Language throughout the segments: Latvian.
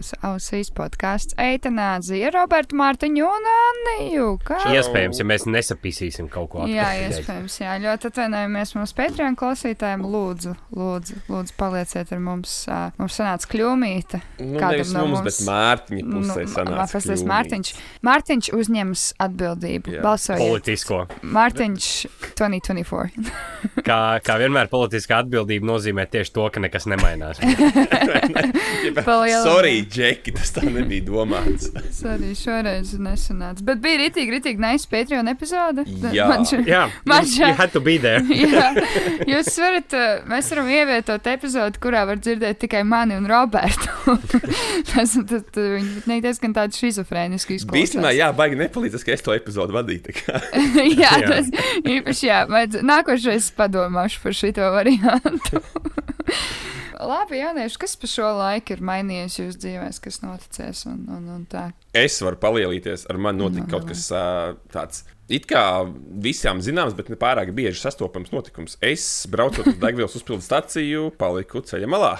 Jūsu ausīs podkāsts Eitanāzija, Roberta Mārtiņu un Anniju. Kā? Iespējams, ja mēs nesapisīsim kaut ko Jā, atpakaļ. iespējams, jā. Ļoti atvainojamies mūsu Patreon klausītājiem. Lūdzu, lūdzu, lūdzu palieciet ar mums. Mums sanāca kļūmīte. Nu, Kādam no mums, bet Mārtiņa pusē Nu, sanāca Mārtiņš, kļūmīts. Mārtiņš, Mārtiņš uzņems atbildību. Jā. Balsojiet. Politisko. Mārtiņš 2024. Kā, kā vienmēr, politiskā atbildība nozīmē tieši to, ka nekas nemainās. Sorry, Džeki, tas tā nebija domāts. Tas arī šoreiz nesanāca. Bet bija rītīgi, rītīgi nice Patreon epizode. Jā. Man šķiet- Jā, Man you had to be there. Jā, jūs varat, uh, mēs varam ievietot epizodi, kurā var dzirdēt tikai mani un Robertu. Tas tad, viņi viņi diezgan tādi šizofrēniski izklausās. Īstenībā, jā, baigi nepalīdzēs, ka es to epizodu kā. jā, Jā. tas īpaši jā. Vajadz, nākošais padomāšu par šito variantu. Labi, jaunieši, kas pa šo laiku ir mainījies jūsu dzīvēs, kas noticies un, un, un tā? Es varu palielīties, ar mani notika Nu, kaut kas ā, tāds. It kā visām zināms, bet ne pārāk bieži sastopams notikums. Es braucot uz degvielas uzpildu staciju, paliku ceļa malā.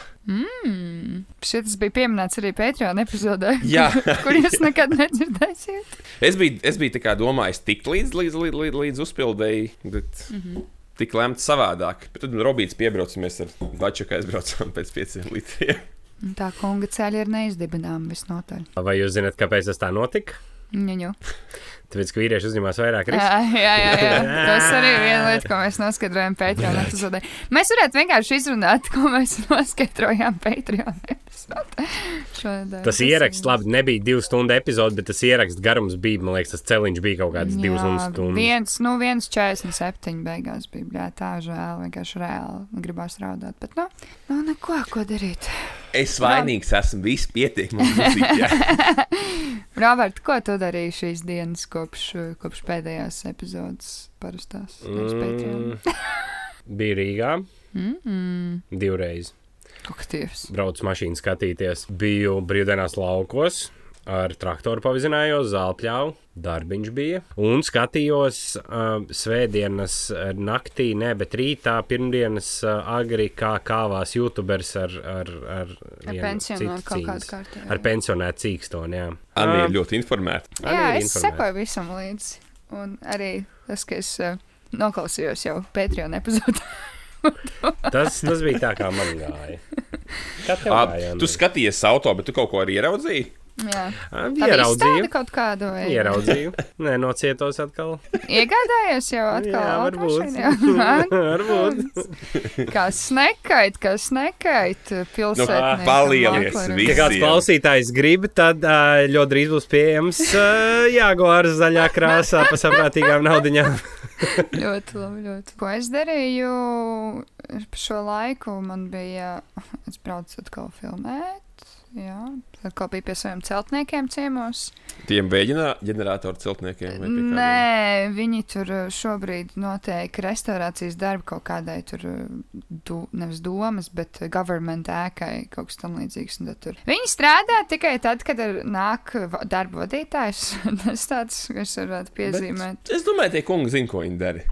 Šis bija pieminēts arī Patreon epizodē, kur jūs nekad nedzirdēsiet. Es biju, es biju domājis, tikt līdz, līdz, līdz, līdz, līdz uzpildēji, bet mm -hmm. tika lemts savādāk. Bet tad Robīts piebraucamies ar Dačaku aizbraucām pēc pieciem litriem. Un Tā kunga ceļa ir neizdibināma visnotaļ. Vai jūs zināt, kāpēc tas tā notika? Ņaņu. Tāpēc, ka vīrieši uzņemās vairāk risku. Jā, jā, jā, jā. Tas arī ir viena lieta, ko mēs noskaidrojam Patreon epizodē. Mēs varētu vienkārši izrunāt, ko mēs noskaidrojām Patreon epizodē. Šodien. Tas ieraksts, labi, nebija divu stundu epizode, bet tas ieraksts garums bija, man liekas, tas celiņš bija kaut kāds divas un stundas. Viens, nu, viens 47 beigās bija. Jā, tā žēl, vienkārši reāli. Gribās raudāt, bet, nu, nu neko, ko darīt. Es vainīgs esmu, viss pietiek. mums. Robert, ko tu darīji šīs dienas kopš, kopš pēdējās epizodes parastās? Mm. Bija Rīgā Mm -mm. divreiz. Aktīvs. Braucu mašīnu skatīties. Biju brīvdienās laukos. Ar traktoru pavizinājos, zāļpļāvu, darbiņš bija. Un skatījos uh, svētdienas naktī, ne, bet rītā, pirmdienas uh, agri, kā kāvās YouTubers ar, ar, ar, Ar pensionāru kaut kādu kārtu. Ar pensionētu cīkstoni, jā. Ā, ir ļoti informēta. Jā, ir es informēta. sekoju visam līdzi. Un arī tas, ka es uh, noklausījos jau Patreon epizodē. Tas, tas bija tā, kā man gāja. Kā tev gāja? Tu skatījies auto, bet tu kaut ko arī ieraudzīji. Jā, Ieraudzīju. bija kaut kādu vai Ieraudzīju. Nē, nocietos atkal. Iegādājies jau atkal Jā, varbūt. jā. Varbūt. Kā snekait, kā snekait pilsētā. Nu, palielies, Ja kāds klausītājs grib, tad ļoti drīz būs pieejams Jāgauras zaļā krāsā par saprātīgām naudiņām. ļoti labi, ļoti. Ko es darīju pa šo laiku? Man bija, es braucu atkal filmēt. Jā, atkal bija pie saviem celtniekiem ciemos. Tiem vēģinā ģeneratoru celtniekiem. Nē, viņi tur uh, šobrīd notiek restaurācijas darbu kaut kādai tur, uh, du, nevis domas, bet government ēkai kaut kas tam līdzīgs. Viņi strādā tikai tad, kad ir nāk darba vadītājs. Tas tāds, kas varētu piezīmēt. Es domāju, tie kungi zina, ko viņi dara.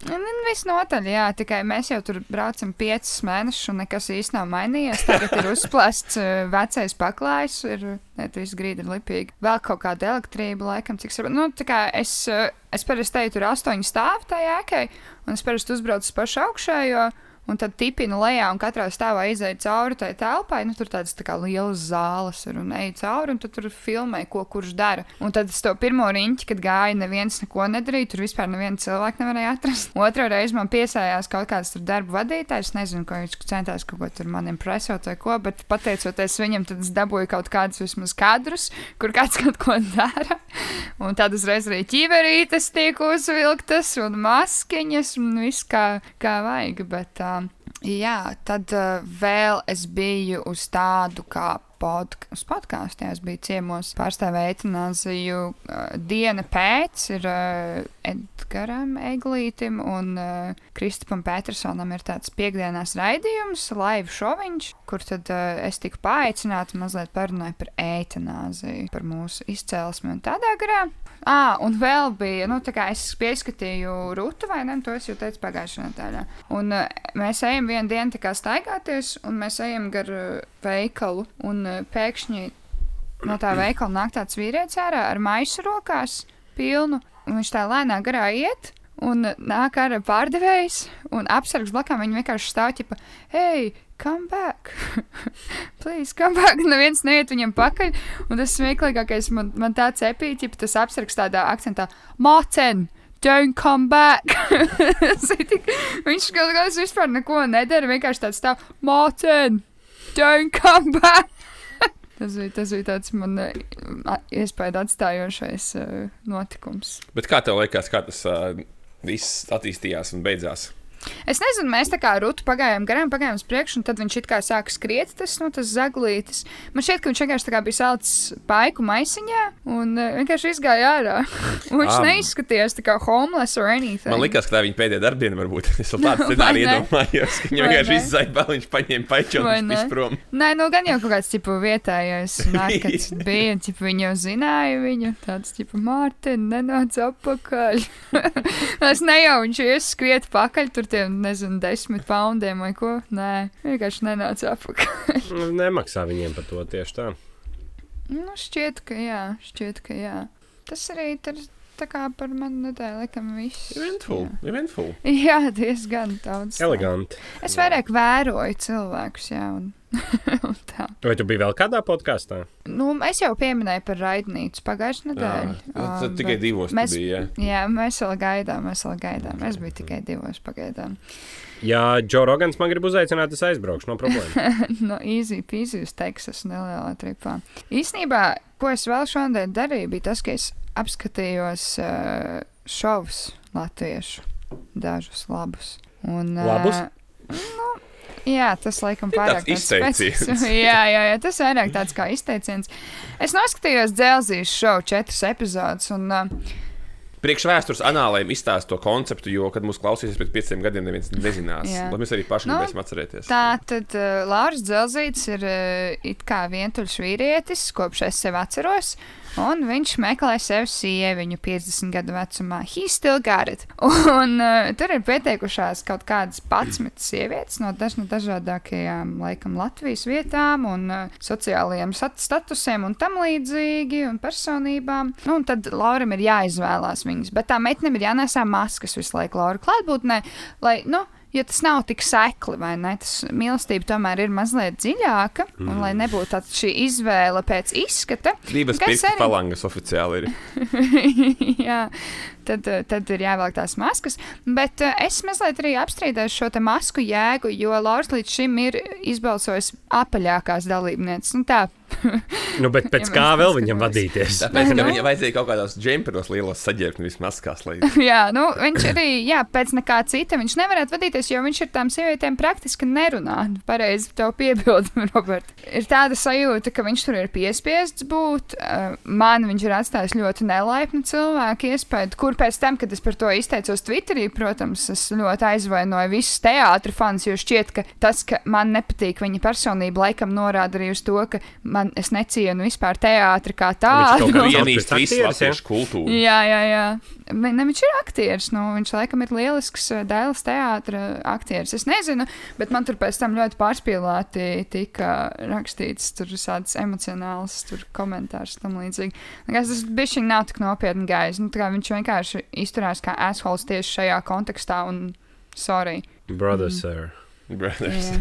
Visnotaļ, jā, tikai mēs jau tur braucam piecus mēnešus, un nekas īsti nav mainījies. Tagad ir uzplasts uh, vecais paklājs, ir ne, viss grīda ir lipīga. Vēl kaut kāda elektrība, laikam, cik svarīgi. Nu, tā kā es, uh, es parasti teju, tur astoņi stāvi tajā ēkai, un es parasti uzbraucu uz pašu augšējo. Un tad tipinu lejā, un katrā stāvā izēja cauri tai telpai. Nu, tur tādas tā kā lielas zāles ir un eju cauri, un tur filmē, ko kurš dara. Un tad es to pirmo riņķi, kad gāju, neviens neko nedarīja. Tur vispār nevienu cilvēku nevarēja atrast. Otru reizi man piesājās kaut kāds darba vadītājs. Nezinu, ko viņš centās kaut ko tur man impresot vai ko, bet pateicoties viņam, tad es dabūju kaut kādus vismaz kadrus, kur kāds kaut ko dara. Un tad uzreiz arī ķīverītes tiek uzvilktas un maskiņas un viss kā, kā vajag. Bet, uh, Jā, tad uh, vēl es biju uz tādu kā pod, uz es biju ciemos pārstāvēja eitanāziju. Uh, diena pēc ir uh, Edgaram Eglītim un uh, Kristupam Petersonam ir tāds piekdienās raidījums, live šoviņš, kur tad uh, es tiku paaicināta mazliet parunāju par eitanāziju, par mūsu izcelsmi un tādā garā. Ah, un vēl bija, nu, tā kā es pieskatīju Rūtu, vai ne? To es jau teicu pagājušajā nedēļā. Un uh, mēs ejam vienu dienu tā kā staigāties, un mēs ejam gar uh, veikalu, un uh, pēkšņi no tā veikala nāk tāds vīrietis ārā ar maisu rokās, pilnu, un viņš tā lēnā garā iet. Un nāk ar pārdevējs, un apsargs blakām viņa vienkārši stāv ķipa, hei, come back! Please, come back! Neviens neiet viņam pakaļ. Un tas smieklīgākais man, man tāds epīķis, tas apsargs tādā akcentā - Mācen! Don't come back! Viņš kaut kādā vispār neko nedara, vienkārši tāds stāv - Mācen! Don't come back! Tas bija, tas bija tāds man uh, iespēja atstājošais uh, notikums. Bet kā tev liekas, kā tas uh, viss attīstījās un beidzās? Es nezinu, mēs tā kā rūtu pagājām garām, pagājām uz priekšu, un tad viņš it kā sāka skriet, tas, nu, tas zaglītis. Man šķiet, ka viņš vienkārši tā kā bija salicis paiku maisiņā un uh, vienkārši izgāja ārā. un viņš Ā. neizskatījās tā kā homeless or anything. Man liekas, ka tā viņa pēdējā darbdiena, varbūt. Es vēl tādu scenāriju iedomājos, ka viņa vienkārši izzaibā, viņš paņēma paiķu un viņš ne? izprom. Nē, nu gan jau kaut kāds tipu vietējais nārkats bija, tipu viņi jau zināja viņu, tāds tipu Mārtiņ, nenāc apakaļ. es nejau, viņš ies skriet pakaļ, tur tiem, nezinu, desmit poundiem vai ko. Nē, vienkārši nenāca apakaļ. Nu, Nemaksā viņiem par to tieši tā. nu, šķiet, ka jā, šķiet, ka jā. Tas arī ir tā kā par manu nedēļu, laikam, viss. Eventful, eventful. Jā, diezgan daudz. Eleganti. Es vairāk vēroju cilvēkus, jā, un. Vai tu biji vēl kādā podkāstā? Nu, es jau pieminēju par raidnīcu pagājušajā Jā, nedēļā. tad um, tikai divos mēs- mēs... bija. jā. Jā, mēs vēl gaidām, mēs vēl gaidām. Es biju tikai divos pagaidām. Ja Džo Rogans man grib uzaicināt, es aizbraukšu, no problēmas. no easy peasy uz Teksas nelielā tripā. Īsnībā, ko es vēl šodien darīju, bija tas, ka es apskatījos uh, šovus latviešu, dažus labus. Un, uh, Labus? Nu, jā, tas laikam pārāk tāds izteiciens. jā, jā, jā, tas vairāk tāds kā izteiciens. Es noskatījos dzelzīs šovu četras epizodes, un uh, Priekš vēstures anālēm izstāst to konceptu, jo, kad mūs klausīsies pēc pieciem gadiem, neviens nezinās. Lai mēs arī paši Nu, gribēsim atcerēties. Tā tad uh, Lauris Zelzīts ir uh, it kā vientuļš vīrietis, kopš es sevi atceros. Un viņš meklē sev sieviņu 50 gadu vecumā. He still got it. Un uh, tur ir pieteikušās kaut kādas 11 sievietes no, daž, no dažādākajām, laikam, Latvijas vietām un uh, sociālajiem statusiem un tam līdzīgi un personībām. Nu, un tad Lauram ir jāizvēlās viņas. Bet tā meitenēm ir jānesā maskas visu laiku Laura klātbūtnē, lai, nu, Jo tas nav tik sekli, vai ne? Tas mīlestība tomēr ir mazliet dziļāka. Mm. Un, lai nebūtu tāda šī izvēle pēc izskata, Divas pirkstu arī- falangas oficiāli ir. jā, tad, eh, tad ir jāvelk tās maskas. Bet uh, es mazliet arī apstrīdēju šo masku jēgu, jo Lauris līdz šim ir izbalsojis apaļākās dalībnieces. Nu, tā. Nu, bet pēc Ja kā vēl viņam paskatāmies. vadīties? Tāpēc, ka Nu. viņam vajadzēja kaut kādos džemperos lielos saģērbt, nevis maskās. Lai... jā, nu, viņš arī, jā, pēc nekā cita viņš nevarētu vadīties, jo viņš ir tām sievietēm praktiski nerunā. Pareizi tev piebildu, Robert. Ir tāda sajūta, ka viņš tur ir piespiests būt. Uh, Man viņš ir atstājis ļoti nelaipnu cilvēku iespēju, kur pēc tam, kad es par to izteicos Twitterī, protams, es ļoti aizvainoju visus teātris fans, jo šķiet, ka tas, ka man nepatīk viņa personība, laikam norāda arī uz to, ka man es necienu vispār teātri kā kaut tādu. kā Viņš sauc ienīst visu latviešu kultūru. Jā, jā, jā. Ne, viņš ir aktieris. Nu, viņš laikam ir lielisks uh, dēls teātris aktieris. Es nezinu, bet man tur pēc tam ļoti pārspīlēti tika rakstīts tur tādas emocionāls tur komentārs tam līdzīgi. Likās, Tas bišķiņ nav tik nopietni gājis. Nu, tā kā viņš vienkārši izturās kā assholes tieši šajā kontekstā un sorry. Brother, sir. Brothers.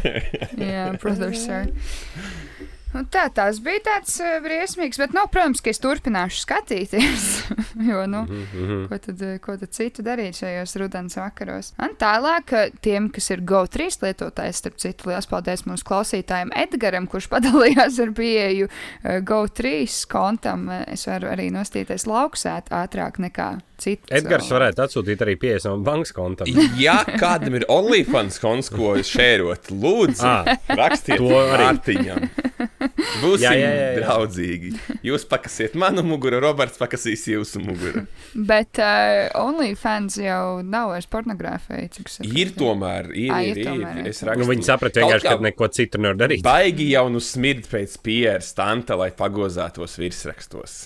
Jā, protams, sir. Nu, tā tas bija tāds uh, briesmīgs, bet, nu, protams, ka es turpināšu skatīties. jo, nu, Mhm. ko, tad, eh, ko tad citu darīt šajos rudens vakaros? Un tālāk, eh, tiem, kas ir GO3 lietotājs, starp citu, liels paldies mūsu klausītājiem Edgaram, kurš padalījās ar pieeju uh, GO3 kontam. Eh, Es varu arī nostīties lauksēt ātrāk nekā citi. Edgars varētu atsūtīt arī pieejamu bankas kontam. Ja kādam ir OnlyFans konts, ko šērot, lūdzu, Ā, rakstiet to arī. Mārtiņam. Būsim Jā, jā, jā, jā. draudzīgi. Jūs pakasiet manu muguru, Roberts pakasīs jūsu muguru. Bet uh, OnlyFans jau nav vairs pornogrāfija. Ir tomēr, ir, Ā, ir, ir ir, tomēr, ir Es tomēr. Nu, rakstu. viņi saprata vienkārši, kā ka neko citu nevar darīt. Baigi jau nu smird pēc pieres stanta, lai pagozētos virsrakstos.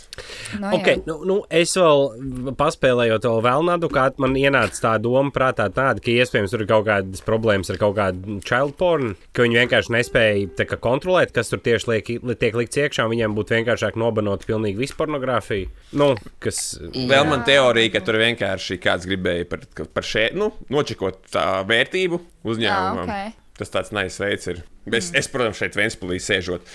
Nu, Okay, nu, nu, es vēl paspēlējot, vēl vēlnādu, kā man ienāca tā doma prātā, tāda, ka iespējams tur ir kaut kādas problēmas ar kaut kādu child porn, ka viņi vienkārši nespēja kā kontrolēt, kas tur tieši liek, li- tiek likts iekšā, viņiem būtu vienkāršāk nobanot pilnīgi visu pornogrāfiju. Nu, kas, Vēl man teorija, ka tur vienkārši kāds gribēja par, par šeit, nu, nočekot tā vērtību uzņēmumam. Ā, ok. Tas tāds nais veids ir. Es, es protams, šeit Vēnspilī sēžot.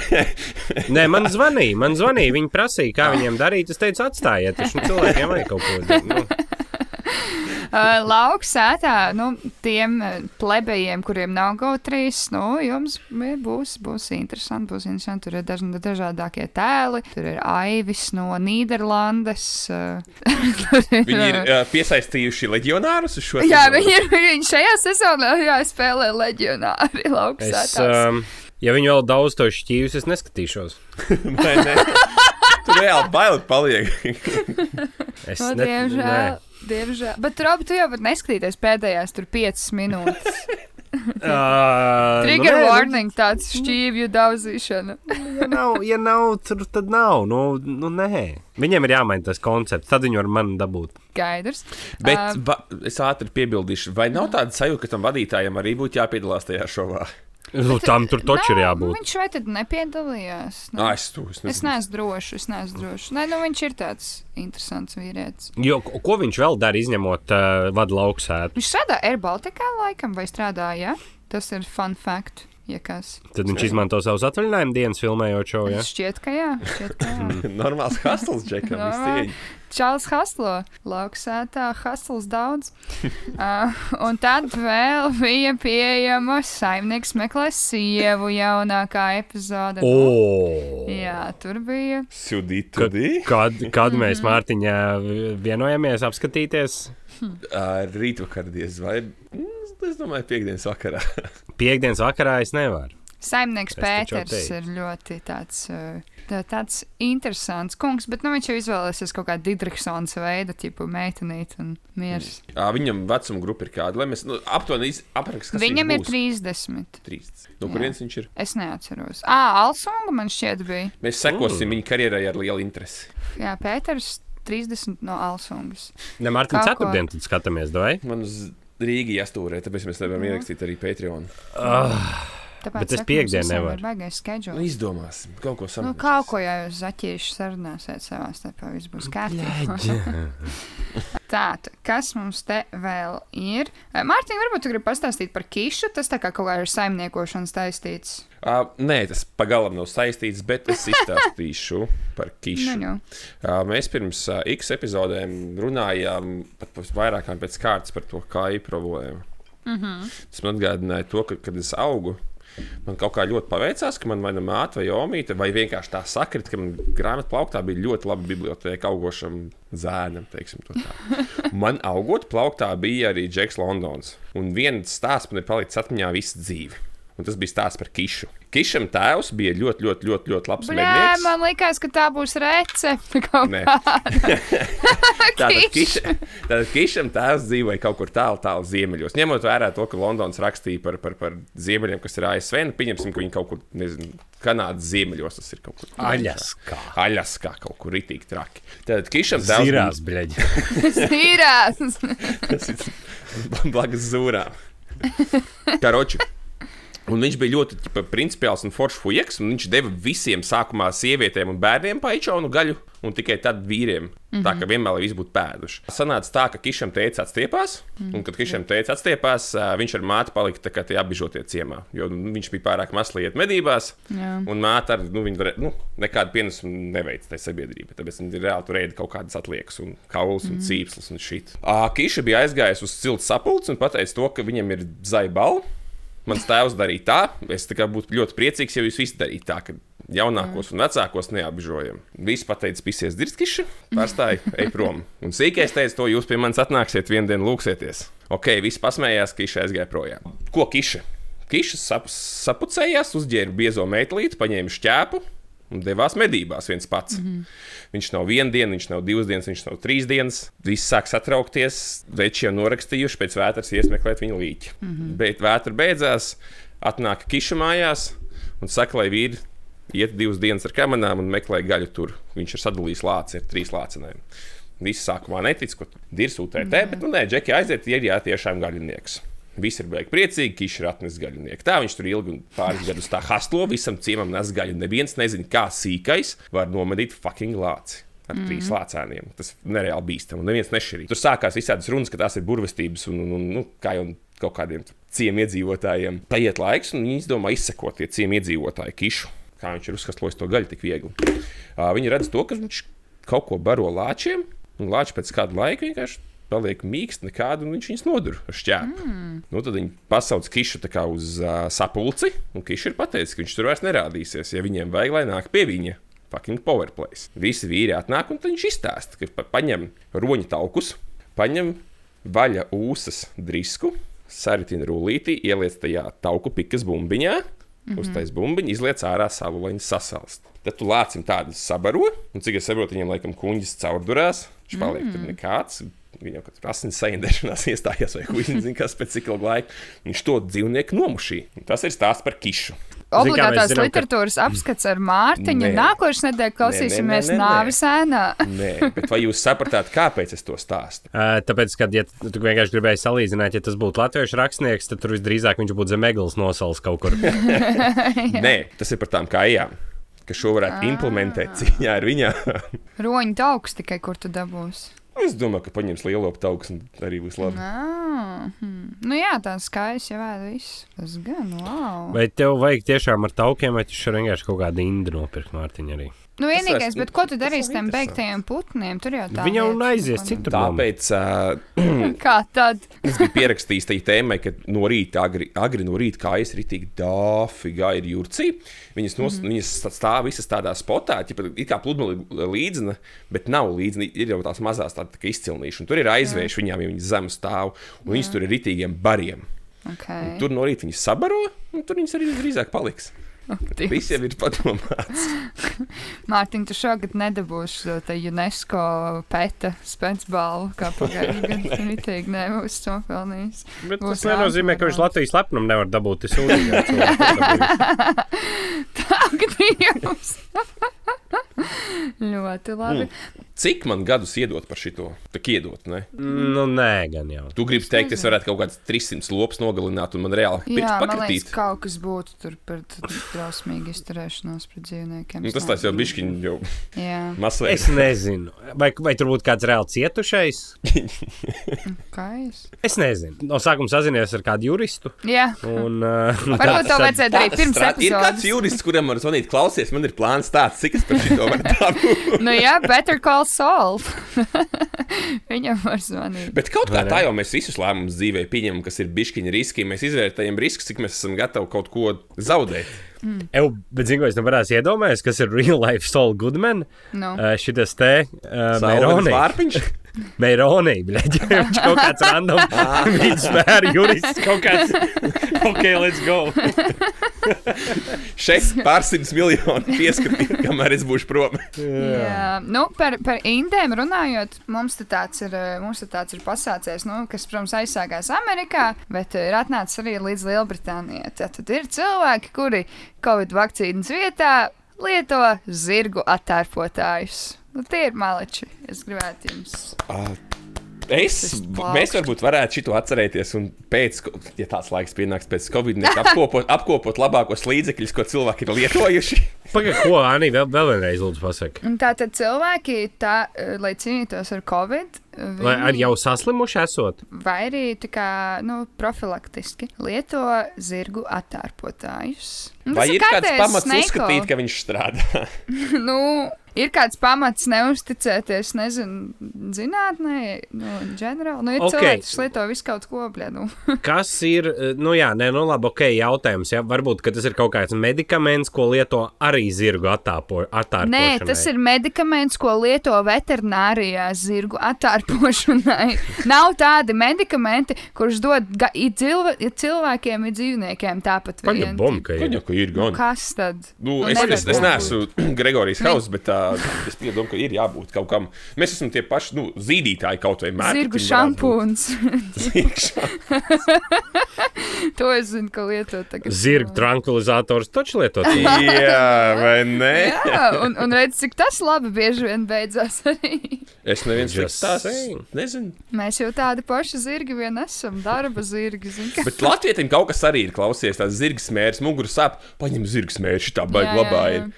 Nē, man zvanīja, man zvanīja, viņi prasīja, kā viņiem darīt. Es teicu, atstājiet, taču nu, cilvēkiem vajag kaut ko. Nu, Lauks sētā, nu, tiem uh, plebejiem, kuriem nav GO3, nu, jums būs, būs interesanti, būs interesanti. Tur ir daž, dažādākie tēli, tur ir Aivis no Nīderlandes. Tur Viņi ir uh, piesaistījuši leģionārus uz šo Jā, sezonu. viņi ir viņi šajā sezonā jāspēlē leģionāri lauks es, sētās. um, ja viņi vēl daudz to šķīvis, es neskatīšos. Vai ne? Tur reāli baili paliek. Es No, ne- diemžēl, nē. Diemžēl. Bet, Robi, tu jau vari neskatīties pēdējās tur 5 minūtes. Uh, Trigger nu, nē, warning, tāds šķīvju daudzīšana. Nu, ja, nav, ja nav, tur tad nav. Nu, nu, nē. Viņiem ir jāmaina tas koncepts, tad viņi var man dabūt. Skaidrs. Bet Um, ba, es ātri piebildīšu, vai nav tāda sajūta, ka tam vadītājam arī būtu jāpiedalās tajā šovā? Nu, tam tur taču ir Nā, jābūt. Viņš vai tad nepiedalījās? Nu, Ah, es to es es neesmu drošs, es neesmu drošs. Nē, nu viņš ir tāds interesants vīrietis. Jo, ko viņš vēl dara, izņemot uh, vadu lauksētu? Viņš strādā AirBaltikā laikam vai strādāja? Tas ir fun fact. Ja kas. Tad viņš izmanto savus atvaļinājumu dienas, filmējot šo. Ja? Šķiet, ka jā. Šķiet, ka jā. Normāls hustles, Džekam. Čāls Haslo, lauksētā, Hasls daudz. uh, un tad vēl bija pieejama saimnieks meklē sievu jaunākā epizode. O! Jā, tur bija. Sudī, Kad, kad, kad Mhm. mēs Mārtiņā vienojamies apskatīties Rītvakardies vai, mm, es domāju, piekdienas vakarā. piekdienas vakarā, es nevaru. Saimnieks Es Pēters ir ļoti tāds, uh, tāds interesants kungs, bet nu, viņš jau izvēlēsies kaut kādu Didriksons veidu, tipu meitenīt un miers. Ā, Viņam vecuma grupa ir kāda, lai mēs nu, aptuveni aprakstām. Viņam ir 30. 30. No Jā. kurienes viņš ir? Es neatceros. Ah, Alsunga man šķiet bija. Mēs sekosim viņa karjerai ar lielu interesi. Jā, Pēters 30 no Alsungas. Ne, ko. ceturtdien tad skatāmies, vai? Man uz Rīgas jāstūrē, tāpēc mēs nevaram ierakstīt arī Patreon. Tāpēc Bet es saku, piekdien mums visiem nevaru. ir Baigais Nu, schedule. izdomāsim kaut ko Nu, savu. kaut ko jau jūs zaķīši sarunāsiet savā starpā, viss būs kārtībā. Tātad, kas mums te vēl ir? Mārtiņ, varbūt tu gribi pastāstīt par kišu, tas tā kā kaut kā ar saimniekošanu saistīts. Uh, nē, tas pagalam nav saistīts, bet es izstāstīšu par Nu, kišu. nu. Uh, mēs pirms uh, X epizodēm runājām pat pēc kārtas par to kāju problēmu. Mm -hmm. Tas man atgādināja to, ka, kad es augu. Man kaut kā ļoti paveicās, ka man vai nu māte vai omīte, vai vienkārši tā sakrit, ka man grāmatā plauktā bija ļoti laba biblioteka augošam zēnam. Man augot plauktā bija arī Džeks Londons. Un viens stāsts man ir palicis atmiņā visu dzīvi. Un tas bija stāsts par Kišu. Kišam tēvs bija ļoti, ļoti, ļoti, ļoti labs Bļā, mednieks. man liekas, ka tā būs recepte kaut kāda. Tātad, Kiša. tātad Kišam tēvs dzīvoja kaut kur tālu, tālu ziemeļos. Ņemot vērā to, ka Londons rakstīja par, par, par ziemeļiem, kas ir ASV, nu, pieņemsim, ka viņi kaut kur, nezinu, Kanādas ziemeļos tas ir kaut kur. Aļaskā. Aļaskā kaut kur ritīgi traki. Tātad Kišam tēvs Zirās, bļaļ. Stīrās. Tas ir blakus zūrām. Karoči. Un viņš bija ļoti ķipa, principiāls un foršs fujaks. un Viņš deva visiem sākumā sievietēm un bērniem paičonu gaļu, un tikai tad vīriem. Mm -hmm. Tā kā vienmēr lai viss būtu pēduši. Sanāca tā, ka Kišam teica atstiepās, mm -hmm. un kad Kišam teica atstiepās, viņš ar māti palika kā tie apbižotie ciemā. Jo nu, viņš bija pārāk mazs liet medībās, Jā. un māte ar nu, viņu nu, nekādu pienesumu neveica tai sabiedrībai. Tāpēc viņi reāli tur ēda kaut kādas atliekas, un kauls un cīpslis un šit. Kiša bija aizgājis uz cilts sapulci un pateica to, ka viņam ir zaibals. Mans tēvs darīja tā, es tā būtu ļoti priecīgs, ja jūs visi darītu tā, ka jaunākos un vecākos neapžojam. Visi pateica, pisies dirzikiši, pārstāja, ej prom. Un sīkais teica, to jūs pie manis atnāksiet, vienu dienu lūksieties. Ok, visi pasmējās, ka Kiša aizgāja projām. Ko Kiša? Kišs sap, sapucējās, uzģērba biezo metālīti, paņēma šķēpu un devās medībās viens pats. Mm -hmm. Viņš nav viena diena, viņš nav divas dienas, viņš nav trīs dienas. Visi sāk satraukties, večiem norakstījuši pēc vētras iesmeklēt viņa līķi. Mm -hmm. Bet vētra beidzās, atnāk kiša mājās un saka, lai vīri iet divas dienas ar kamerām un meklē gaļu tur. Viņš ir sadalījis lāci ar trīs lācinēm. Visi sākumā netic, ka ir sūtēji te, bet, nu, nē, Džeki aiziet, ir jā, tiešām gaļinieks. Visi ir beigti priecīgi, ka viņš ir atnesis gaļinieku. Tā viņš tur ilgi un pāris gadus tā haslo, visam ciemam nes gaļu. Neviens nezina, kā sīkais var nomedīt fucking lāci. Ar mm. trīs lācēniem. Tas nereāli bīstami. Un neviens nešķirīja. Tur sākās visādas runas, ka tās ir burvestības un, un, un nu, kā jau kaut kādiem ciemu iedzīvotājiem. Paiet laiks, un viņi izdomā izsekot tie ciemu iedzīvotāju kišu. Kā viņš ir uzkaslojis to gaļu tik viegli. Uh, viņi redz to, ka viņš kaut ko baro lāčiem, un lāči pēc kāda laika vienkārši paliek mīksts, nekādu, un viņš viņus nodur ar šķēpu. Mm. Nu, tad viņi pasauc kišu uz uh, sapulci, un kišu ir pateicis, ka viņš tur vairs nerādīsies, ja viņiem vajag, lai nāk pie viņa. Fucking powerplays. Visi vīri atnāk, un viņš izstāsta, ka pa paņem roņa taukus, paņem vaļa ūsas drisku, saritina rullītī, ieliec tajā tauku pikas bumbiņā, mm -hmm. uztais bumbiņu, izliec ārā savu, lai viņi sasalst. Tad tu lācim tādu sabaro, un cik es saprotu, viņam laikam kuņģis caurdurās, viņš paliek mm. tur nekāds. Viņam kaut kāda asins saindēšanās iestājās, vai kurš zina, kas pēc cik ilga laika. Viņš to dzīvnieku nomušīja. Tas ir stāsts par kišu. Obligātās zinām, literatūras ka... apskats ar Mārtiņu. Nākošais nedēļa klausīsimies nāvis ēnā. Nē, bet vai jūs sapratāt, kāpēc es to stāstu? Uh, tāpēc, ka, ja tu vienkārši gribēji salīdzināt, ja tas būtu latviešu rakstnieks, tad tur visdrīzāk viņš būtu zem eglis nosals kaut kur. Nē, tas ir par tām kājām ka šo varētu implementēt cīņā ar viņām. Roņu tauks tikai kur tu dabūsi. Es domāju, ka paņems lielo tauku un arī būs labi. Ah, hmm. Nu, jā, tā skaisti jau ir viss. Tas gan, wow. Vai tev vajag tiešām ar taukiem, vai tu šeit vienkārši kaut kādu indu nopirkt Mārtiņu arī? Nu, vienīgais, bet ko tu darīsi ar tiem beigtajiem putniem? Tur jau tā. Viņa jau aizies citur. Tāpēc. Uh, Kā tad? es biju pierakstījis tai tēmai, ka no rīta, agri, agri no rīta kājas ritīgi dāfigā ir jūrcī. Viņas, nos, mm -hmm. viņas stāv visas tādā spotā, ja kā pludmale līdzina, bet nav līdzina. Ir jau tās mazās tādas tā izcilnīšanas. Tur ir aizvērš viņām, ja viņas zem stāv, un Jā. viņas tur ir ritīgiem bariem. Okay. Un tur no rīta viņas sabaro, un tur viņas arī drīzāk paliks. Visiem ir padomāts. Mārtiņ, tu šogad nedabūsi šo te UNESCO pēta spēcbalvu, kā pagājušajā gadā. Ritīgi nebūs to pelnījis. Bet Būs tas nenozīmē, ka viņš Latvijas lepnumu nevar dabūt. Tas sūdzīgāks. Tā, gadījums. Ļoti labi. Mm. Cik man gadus iedot par šito? Tā iedot, ne? Nu, nē, gan jau. Tu gribi teikt, es varētu kaut kāds 300 lops nogalināt, un man reāli pirks pakritīt. Jā, kaut kas būtu tur par drausmīgu izturēšanos pret dzīvniekiem. Nu, tas tās jau bišķiņi jau masveidā. Es nezinu. Vai, vai tur būtu kāds reāli cietušais? Kā es? Es nezinu. No sākuma sazinies ar kādu juristu. Jā. Un, uh, Varbūt to vajadzēja darīt pirms epizodes. Ir kāds jurists, kuram var zvanīt, klausies, man ir plāns tāds, cik es par šito dabūt. nu jā, better call Saul. Viņam var zvanīt. Bet kaut kā tā jau mēs visus lēmumus dzīvē pieņemam, kas ir bišķiņa riski. Mēs izvērtējam riskus, cik mēs esam gatavi kaut ko zaudēt. Mm. Ew, bet, zinu, es nevarēšu iedomāties, kas ir real life Saul Goodman. No. Uh, Šitas te uh, Meironī. Meironī, bļaļ, viņš kaut kāds random. Viņš spēr jurists kaut kāds. ok, let's go. Šeit pārsimts miljoni pieskatīt, kamēr es būšu prom. Jā. Jā. Nu, par, par indēm runājot, mums tāds ir, mums tāds ir pasācies, nu, kas, protams, aizsākās Amerikā, bet ir atnācis arī līdz Lielbritānijai. Tad ir cilvēki, kuri Covid vakcīnas vietā lieto zirgu attērpotājus. Nu, tie ir maleči. Es gribētu jums. Uh. Es, mēs varbūt varētu šo atcerēties, un pēc, ja tāds laiks pienāks pēc Covid, apkopot, apkopot labākos līdzekļus, ko cilvēki ir lietojuši. Pagaidiet, ko Anī vēl, vēl vienreiz lūdzu pasakāt. Tātad cilvēki, tā, lai cīnītos ar Covid, Viņi, vai ar jau saslimuši esot? Vai arī kā, nu, profilaktiski lieto zirgu attārpotājus. Nu, vai ir kāds pamats sneiko. uzskatīt, ka viņš strādā? nu, ir kāds pamats neusticēties, nezinu, zinātnē, nu, ģenerāli. Nu, ir Ok. okay. cilvēki, kas lieto visu kaut ko blēdu. Kas ir, nu jā, nē, nu labi, ok, jautājums. Jā, varbūt ka tas ir kaut kāds medikaments, ko lieto arī zirgu attāpo, attārpošanai. Nē, tas ir medikaments, ko lieto veterinārijā zirgu attārpošanai. Nav tādi medikamenti, kurus dod ga- i cilvē, i cilvēkiem, ir dzīvniekiem tāpat. Paņem vien. bombu, ir. Ir gan. Kas tad? Nu, Nu, es, es, es neesmu Gregorijas Hauss, bet tā, es piedomu, ka ir jābūt kaut kam. Mēs esam tie paši nu, zīdītāji kaut vai mētā. Zirgu šampūns. To es zinu, ka lieto tagad. Zirgu tranquilizators taču lietot. Jā, vai ne? Jā, un, un redz, cik tas labi bieži vien beidzās arī. Es neviens Just tās saying. nezinu. Mēs jau tādi paši zirgi vien esam, darba zirgi. zini, kā- Bet Latvijam kaut kas arī ir klausies, tāds zirgs mērķis, muguras sāp, paņem zirgs mērķis, tā Jā, baigi jā, labā jā. ir.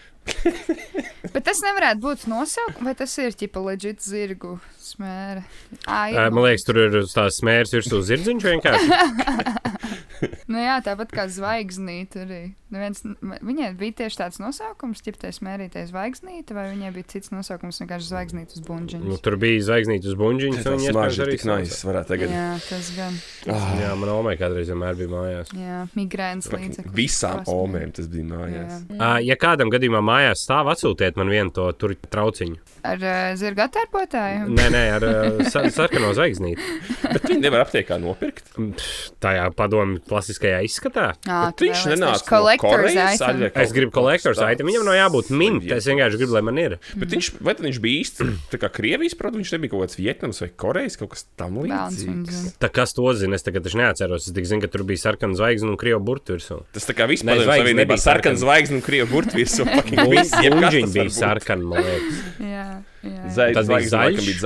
Bet tas nevarētu būt nosaukums, vai tas ir ķipa leģit zirgu smēra? Ā, ir, Ē, Man liekas, tur ir tās smērs virsū zirdziņš vienkārši. Nu jā, tāpat kā zvaigznīte arī. Neviens, viņai bija tieši tāds nosaukums, ķiptais mērītais zvaigznīte, vai viņai bija cits nosaukums, vienkārši zvaigznīte uz Nu, buļģiņa. tur bija zvaigznīte uz buļģiņas, un viņa ir arī varētu tagad. Jā, tas gan. Ah, Jā, man omai kādreiz vienmēr bija mājās. Jā, migrēnas līdzekļi. Visām omēm tas bija mājās. Ā, Ja kādam gadījumā mājās stāv, atsūtiet man vienu to tur trauciņu. Ar uh, zirga attērpotāju? Nē, nē, ar sa sarkano zvaigznīti. Bet viņi nevar aptiekā nopirkt. Tajā padomu klasiskajā izskatā. Bet viņš nenāca no Korejas. Es gribu kolektoru saiti. Viņam nav jābūt mint. Es vienkārši gribu, lai man ir. Bet viņš, vai tad viņš bija īsti tā kā Krievijas produkts, viņš nebija kaut kāds Vietnams vai Korejas, kaut kas tam līdzīgs. Tā kas to zina, es tagad neatceros. Es tikai zinu, ka tur bija sarkana zvaigzne un krievu burtu virsū. Tas tā kā Ne, vispār zvaigzne savienībā nebija sarkana zvaigzne un krievu burtu virsū. tas bija sarkana, man liekas. Jā, jā. Zaļš, Tad bija zvaigzne, zaļš. bija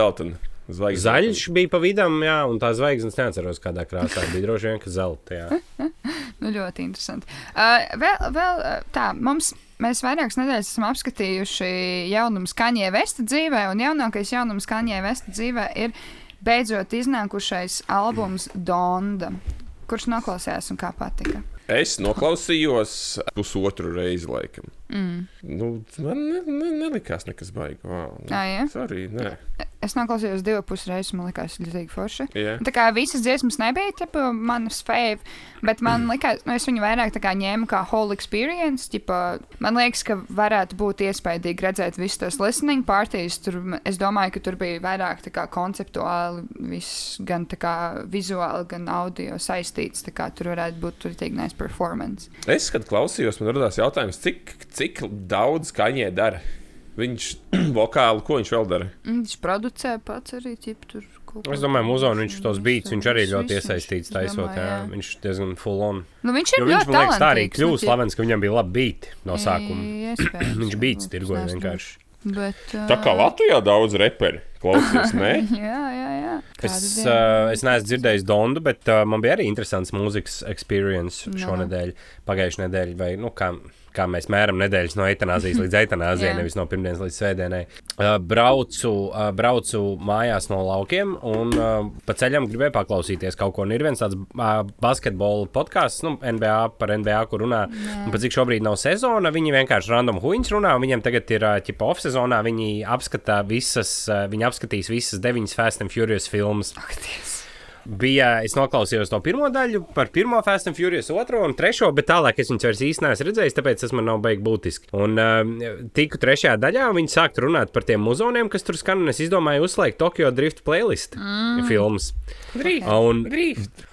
zeltaina. Zvaigzne. Zaļš bija pa vidam, jā, un tā zvaigznes neatceros, kādā krāsā bija droši vien, ka zelta. Jā. Nu, ļoti interesanti. Uh, vēl, vēl uh, tā, mums. Mēs vairākas nedēļas esam apskatījuši jaunumu skaņē Vesta dzīvē, un jaunākais jaunums skaņē Vesta dzīvē ir beidzot iznākušais albums Donda. Kurš noklausījās un kā patika? Es noklausījos pusotru reizi, laikam. Mm. Nu, man ne, ne, nelikās nekas baigs. Wow. Ā, jā? Sorry, nē. Es noklausījos divas puses reizes, man liekas, ļoti forši. Jā. Tā kā visas dziesmas nebija tipa, manas fave, bet man liekas, nu, es viņu vairāk tā kā ņēmu kā whole experience. Tipa, man liekas, ka varētu būt iespaidīgi redzēt visus tos listening parties. Tur, es domāju, ka tur bija vairāk tā kā konceptuāli, viss gan tā kā vizuāli, gan audio saistīts. Tā kā tur varētu būt tur tik nice performance. Es, kad klausījos, man radās jautājums, cik, cik daudz kaņē dara. Viņš vokāli, ko viņš vēl dara? Mm, Viņš producē pats arī ķip, tur. kaut Es domāju, muzonu viņš tos beats, viņš arī ļoti iesaistīts es taisot. Jā. jā. Viņš diezgan full on. Nu, viņš ir Jo viņš, ļoti man liekas, tā arī nu, slavens, ka viņam bija labi beati no sākuma. Viņš es tirgoja vienkārši. Bet, Tā kā Latvijā daudz reperi klausies, ne? Jā, jā, jā. Es, Kādu dienu. uh, es neesmu dzirdējis Dondu, bet uh, man bija arī interesants mūzikas experience No. šonadēļ, pagājušajā nedēļā, vai nu, kā, kā mēs mēram nedēļas no eitanāzijas līdz eitanāzijai, Jā. nevis no pirmdienas līdz svētdienai. Braucu, braucu mājās no laukiem un pa ceļam gribēju paklausīties kaut ko. Un ir viens tāds basketbola podkāsts, nu, NBA par NBA, kur runā. Un pat cik šobrīd nav sezona, viņi vienkārši random huīņš runā. un Viņiem tagad ir ķipa off sezonā, viņi apskatā visas, viņi apskatīs visas deviņas Fast and Furious filmas. Ak, Dievs. Bija, es noklausījos to pirmo daļu, par pirmo Fast and Furious, otro un trešo, bet tālāk es viņus vairs īsti neesmu redzējis, tāpēc tas man nav baigi būtiski. Un uh, tiku trešajā daļā, viņi sāk runāt par tiem muzoniem, kas tur skan, un es izdomāju uzslēgt Tokyo Drift playlist mm. filmas. Drift. Un,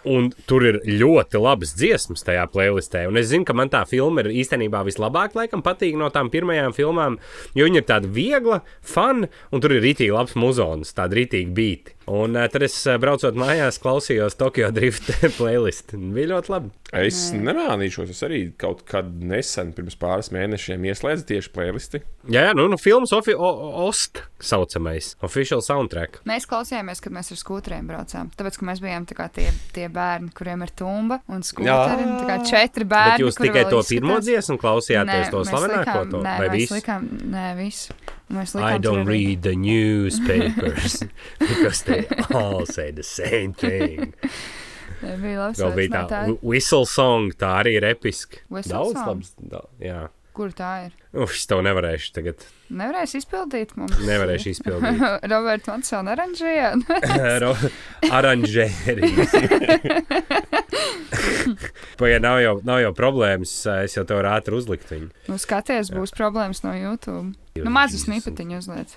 un tur ir ļoti labas dziesmas tajā playlistē. Un es zinu, ka man tā filma ir īstenībā vislabāk, laikam, patīk no tām pirmajām filmām, jo viņa ir tāda viegla, fun, un tur ir rītīgi labs muzons, tāda rītīgi beigta. Un uh, tad es uh, braucot mājās, klausījos Tokyo Drift playlist. Bija ļoti labi. Es nemānīšos, es arī kaut kad nesen, pirms pāris mēnešiem, ieslēdzu tieši playlisti. Jā, jā nu, nu filmas ofi, o, OST saucamais, official soundtrack. Mēs klausījāmies, kad mēs ar skūteriem braucām. Tāpēc, ka mēs bijām kā tie, tie bērni, kuriem ir tumba un skūteri. Jā. Tā kā četri bērni. Bet jūs tikai to izskatās- pirmo dziesmu klausījāties, to mēs slavenāko to, nē, vai visu? Likām, nē, visu. I don't read the newspapers because they all say the same thing. Bija labs Vēl bija tā whi- whistle song, tā arī ir episka. Whistle Daudz song? labs. Da, jā. Kur tā ir? Uf, es to nevarēšu tagad. Nevarēs izpildīt mums. Nevarēšu izpildīt. Roberts Mansona oranžijā. Ro- Aranžērijas. Pagaid, nav jau, nav jau problēmas. Es jau to varu ātri uzlikt viņu. nu, skaties, būs problēmas no YouTube. Nu, mazu snipetiņu uzliec.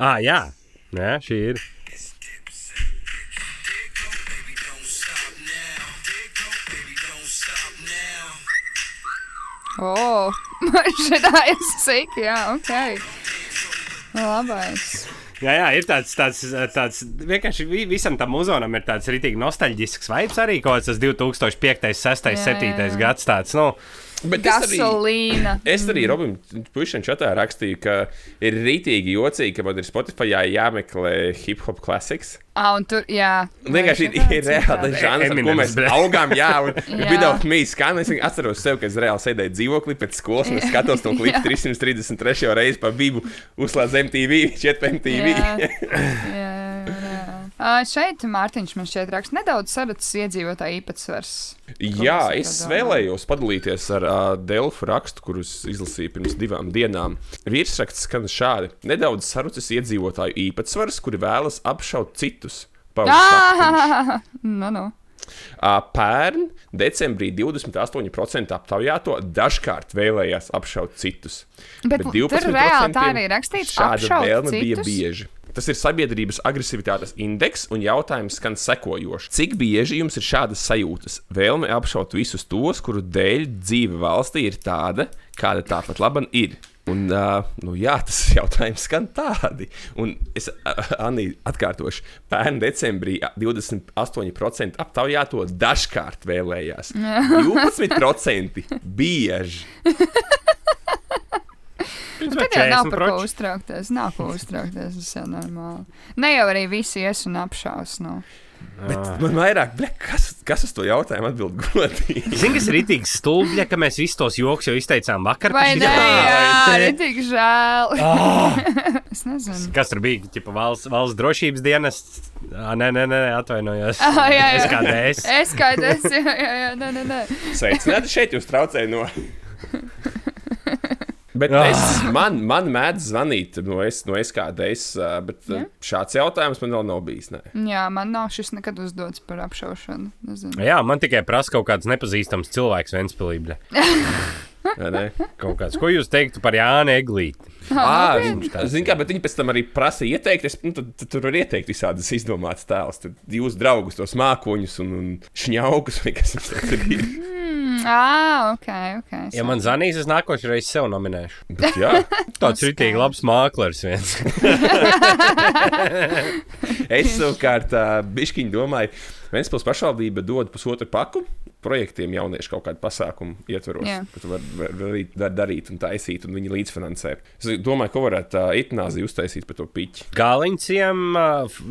Ah, jā. jā, šī ir. O, šitā ir sīki, jā, ok. Labais. Jā, jā, ir tāds, tāds, tāds vienkārši vi- visam tam muzonam ir tāds rītīgi nostalģisks vibes arī, kaut tas 2005, 6, Jā, 7 jā, jā. gads tāds, nu, Bet es arī, Gasolīna. es arī Robam Pušam čatā rakstīju, ka ir rītīgi jocīgi, ka man ir Spotify jāmeklē hip hop classics. Ah, un tur, jā. Vienkārši ir, ir reāli tas žanrs, ar ko mēs augām. Jā, un without me skan. Es atceros sev, ka es reāli sēdēju dzīvoklī pēc skolas un es skatos to klipu Jā. 333 reizi pa bibu uzslēdz MTV, 4 MTV. Jā, jā, šeit Mārtiņš man šeit raksta nedaudz sarucis iedzīvotāju īpatsvars. Jā, es vēlējos padalīties ar uh, Delfu rakstu, kurus izlasīju pirms divām dienām. Virsraksts skan šādi: nedaudz sarucis iedzīvotāju īpatsvars, kuri vēlas apšaut citus. Ah, nu. Ā, Pērn decembrī 28% aptaujāto dažkārt vēlējās apšaut citus. Bet, bet tur reāli tā arī rakstīts, apšaut vēlme bija citus? bieži. Tas ir sabiedrības agresivitātes indeks, un jautājums skan sekojoši. Cik bieži jums ir šādas sajūtas? Vēlme apšaut visus tos, kuru dēļ dzīve valstī ir tāda, kāda tā pat labi ir. Un, uh, nu, jā, tas jautājums skan tādi. Un es, uh, Anī, atkārtošu, pērn decembrī ā, 28% aptaujāto dažkārt vēlējās. 12% bieži. Tad jau nav par ko uztraukties. Nav ko uztraukties. Tas jau normāli. Ne jau arī visi ies un apšaus. Nu. Bet man vairāk, ble, kas, kas uz to jautājumu atbild godīgi? Zini, kas ir rītīgi stulbi, ka mēs visus tos joks jau izteicām vakar. Vai ne? jā, tik žēl. Ah! es nezinu. Kas tur bija? Ķipa, valsts, valsts drošības dienests. Ah, nē, nē, nē, atvainojos. Ah, jā, jā. Es kā dēs. Es kā es, jā, jā, jā, nē, nē, nē. Sveicināti šeit, jūs traucējat no. Bet Ah. es, man, man mēdz zvanīt no es, no es kāda es, ā, bet jā. šāds jautājums man vēl nav bijis. Nē. Jā, man nav šis nekad uzdots par apšaušanu. Nezinu. Jā, man tikai prasa kaut kāds nepazīstams cilvēks Ventspilī. Ne? Kāds, ko jūs teiktu par Jānu Eglīti? Ah, nopietni? viņi, zin, kā, bet viņi pēc tam arī prasa ieteikt. Es, nu, tad, tad tur var ieteikt visādas izdomātas tēlus. Tad jūs draugus, tos mākoņus un, un šņaukus, vai kas jums tur ir. Ah, ok, ok. Ja man zvanīs, es nākošais reizes sev nominēšu. Bet, jā, Tāds rītīgi labs mākslinieks viens. es savukārt bišķiņu domāju, Vēnspils pašvaldība dod pusotru paku projektiem jauniešu kaut kādu pasākumu ietvaros, Jā. ko tu vari var, var, var darīt un taisīt, un viņi līdzfinansē. Es domāju, ka varētu tā itnāzi uztaisīt par to piķi. Galiņciem,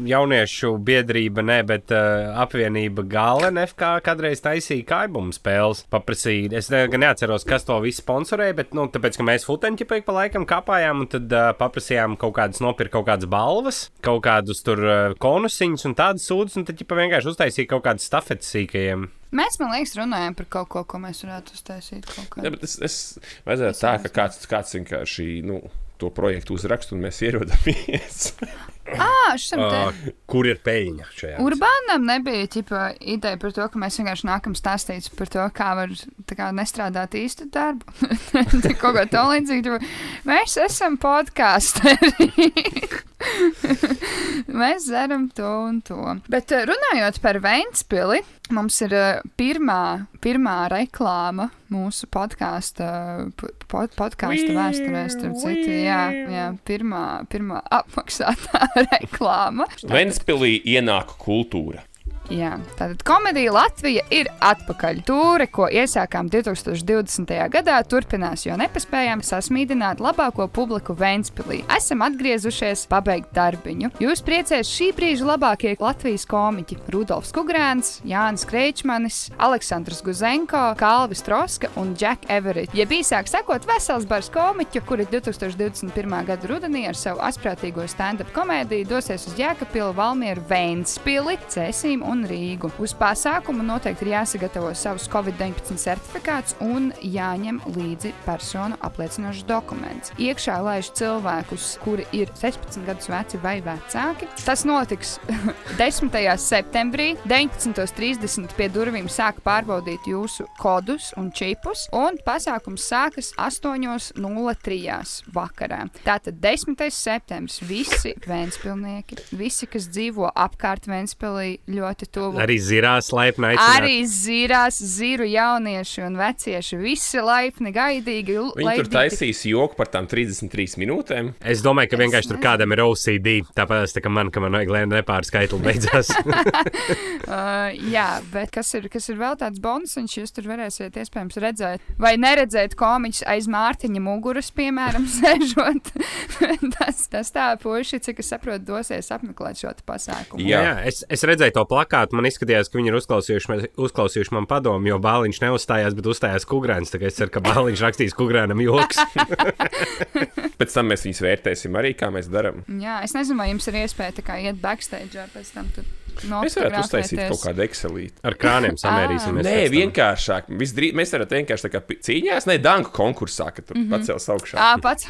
jauniešu biedrība, ne, bet uh, apvienība Galena FK kādreiz taisīja kaibumu spēles. Paprasīja, es ne, gan neatceros, kas to visu sponsorēja, bet, nu, tāpēc, ka mēs futeņķi pa laikam kāpājām, un tad uh, paprasījām kaut kādas nopirkt kaut kādas balvas, kaut kādus tur uh, konusiņus un tādas sūdzes, un tad ģipa vienkārši uztaisīja kaut kādas stafetes sīkajiem. Mēs, man liekas, runājam par kaut ko, ko mēs varētu uztaisīt. Ja, bet es, es vajadzētu tā, ka kāds, kāds vienkārši nu, to projektu uzraksta un mēs ierodamies. Ah, šim te. Kur ir peļņa šajā? Urbānam nebija ķipa, ideja par to, ka mēs vienkārši nākam stāstīt par to, kā var kā, nestrādāt īstu darbu. Kaut kā tā līdzīga. Mēs esam podkāsteri. mēs dzeram to un to. Bet runājot par Vēnspili, mums ir pirmā, pirmā reklāma mūsu podkāstu pod, vēsturē. starp citu. Jā, jā, pirmā, pirmā apmaksātā reklāma. Ventspilī ienāk kultūra. Jā, tātad komēdija Latvija ir atpakaļ. Tūre, ko iesākām 2020. gadā, turpinās, jo nepaspējām sasmīdināt labāko publiku Vēnspilī. Esam atgriezušies pabeigt darbiņu. Jūs priecēs šī brīža labākie Latvijas komiķi - Rudolfs Kugrēns, Jānis Kreičmanis, Aleksandrs Guzenko, Kalvis Troska un Jack Everett. Ja bija sāk sakot vesels bars komiķu, kuri 2021. gada rudenī ar savu asprātīgo stand-up komēdiju dosies uz Jēkabilu, Valmieru, Vēnspili, Cēsīm un un Rīgu. Uz pasākumu noteikti ir jāsagatavo savus COVID-19 certifikāts un jāņem līdzi personu apliecinošs dokuments. Iekšā laiž cilvēkus, kuri ir 16 gadus veci vai vecāki. Tas notiks 10. septembrī, 19.30 pie durvīm sāk pārbaudīt jūsu kodus un čipus, un pasākums sākas 8.03. vakarā. Tātad 10. septembris visi vēnspilnieki, visi, kas dzīvo apkārt Vēnspilī ļoti tuvu. Arī zirās laipni aicināt. Arī zīrās, zīru jaunieši un vecieši. Visi laipni, gaidīgi. Viņi tur laidīti. taisīs joku par tām 33 minūtēm. Es domāju, ka Es vienkārši tur nezinu. kādam ir OCD. Tāpēc tā kā man, ka man vajag lēni nepārskaitli beidzās. Uh, jā, bet kas ir, kas ir vēl tāds bonus, viņš jūs tur varēsiet iespējams redzēt, vai neredzēt komiķus aiz Mārtiņa muguras, piemēram, sēžot. tas, tas tā puiši, cik es saprotu, dosies apmeklēt šo pasākumu. Jā. Jā, es, es redzēju to plakātu. Man izskatījās, ka viņi ir uzklausījuši, man- uzklausījuši man padomu, jo Bāliņš neuzstājās, bet uzstājās Kugrāns. Tagad es ceru, ka Bāliņš rakstīs Kugrānam joks. Pēc tam mēs viņus vērtēsim arī, kā mēs darām. Jā, es nezinu, vai jums ir iespēja iet backstage ar pēc tam tur. Mēs varētu uztaisīt kaut kādu ekselīti. Ar krāniem samērīsimies. Nē, vienkāršāk. Visdrīz, mēs varam vienkārši tā kā cīņās, ne danku konkursā, kad tur mm -hmm. pacels augšā. Ā, pats,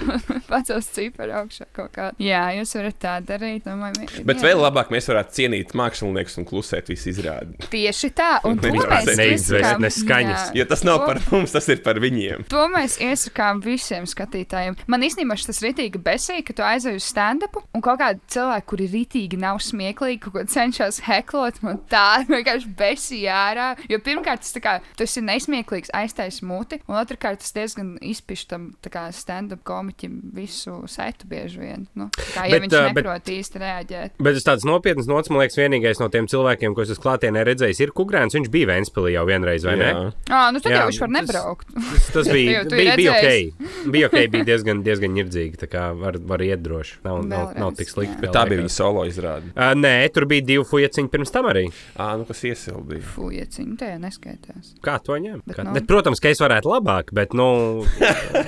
uz ciparu augšā kaut kā. Jā, jūs varat tā darīt. Domāju, Bet jā. vēl labāk mēs varētu cienīt māksliniekus un klusēt visu izrādi. Tieši tā, un to Viņi mēs iesakām- ne skaņas. Jā. Jo tas nav To- par mums, tas ir par viņiem. To mēs iesakām visiem skatītājiem. Man īstenībā tas ritīgi besīja, ka tu aizej uz stand-up, un kaut kādi cilvēki, kuri ritīgi nav smieklīgi, kaut ko cenšas heklot, man tā vienkārši besīja ārā. Jo pirmkārt, tas, kā, tas ir nesmieklīgs, aiztais muti, un otrkārt, tas diezgan izpišķi tam stand-up komiķim visu setu bieži vien. Nu, tā kā, ja Bet, viņš bet- neprot īsti reaģēt. Bet uz tādas nopietnas nots, man liekas, vienīgais no tiem cilvēkiem, ko es uz klātienē redzēju, ir Kugrāns. Viņš bija Vēnspilī jau vienreiz, vai ne? Jā. Ah, nu tad Jā, jau viņš var nebraukt. Tas, tas bija, jau- bija, bija ok. Bija ok, bija diezgan, diezgan ņirdzīgi. Tā kā var, var iet droši. Nav, nav, Vēlreiz, nav tik slikti. vēl Tā bija viņa solo izrāde. Uh, nē, tur bija divi fujaciņi pirms tam arī. Ā, nu kas iesildīja. Fujieciņi, tajā neskaitās. Kā to ņemt? Bet, nu- bet, protams, ka es varētu labāk, bet nu,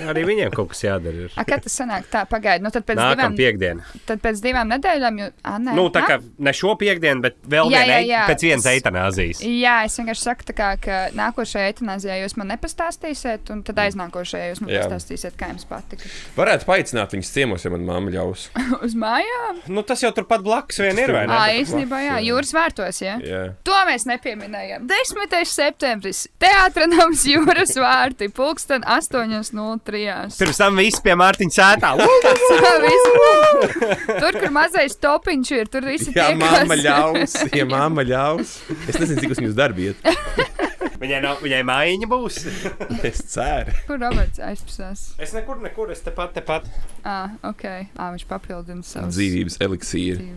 arī viņiem kaut kas jādara. ir. A, kad tas sanāk tā, pagaidi, nu tad pēc Nākamā divām piekdiena. Tad pēc divām nedēļām, jo, a, nē, Nu, tā kā ne šo piekdienu, bet vēl Jā, jā, jā. pēc vienas Es- eitanāzijas. Jā, es vienkārši saku, kā, ka nākošajā eitanāzijā jūs man nepastāstīsiet, un tad aiznākošajā jūs man Jā. pastāstīsiet, kā jums patika. Varētu paaicināt viņus ciemos, ja man mamma ļaus. Uz mājām? Nu, tas jau turpat blakus vien ir, vai ne? Jā, īstenībā, jā, jūras vērtos, jā. Jā. To mēs nepieminējām. 10. septembris, teātris jūras vārti, pulksten 8.03. Pirms tam viss pie Mārtiņa sētā. tur, kur mazais topiņš ir, tur visi Jā, tiekās. mamma ļaus. Ja mamma ļaus. Es nezinu, cik uz viņus darbi iet. Viņai, nav, viņai mājiņa būs. Es ceru. Kur Roberts aizpasās? Es nekur, nekur, es tepat, tepat. Ah, ok. Ah, viņš papildina savu Dzīvības eliksīri.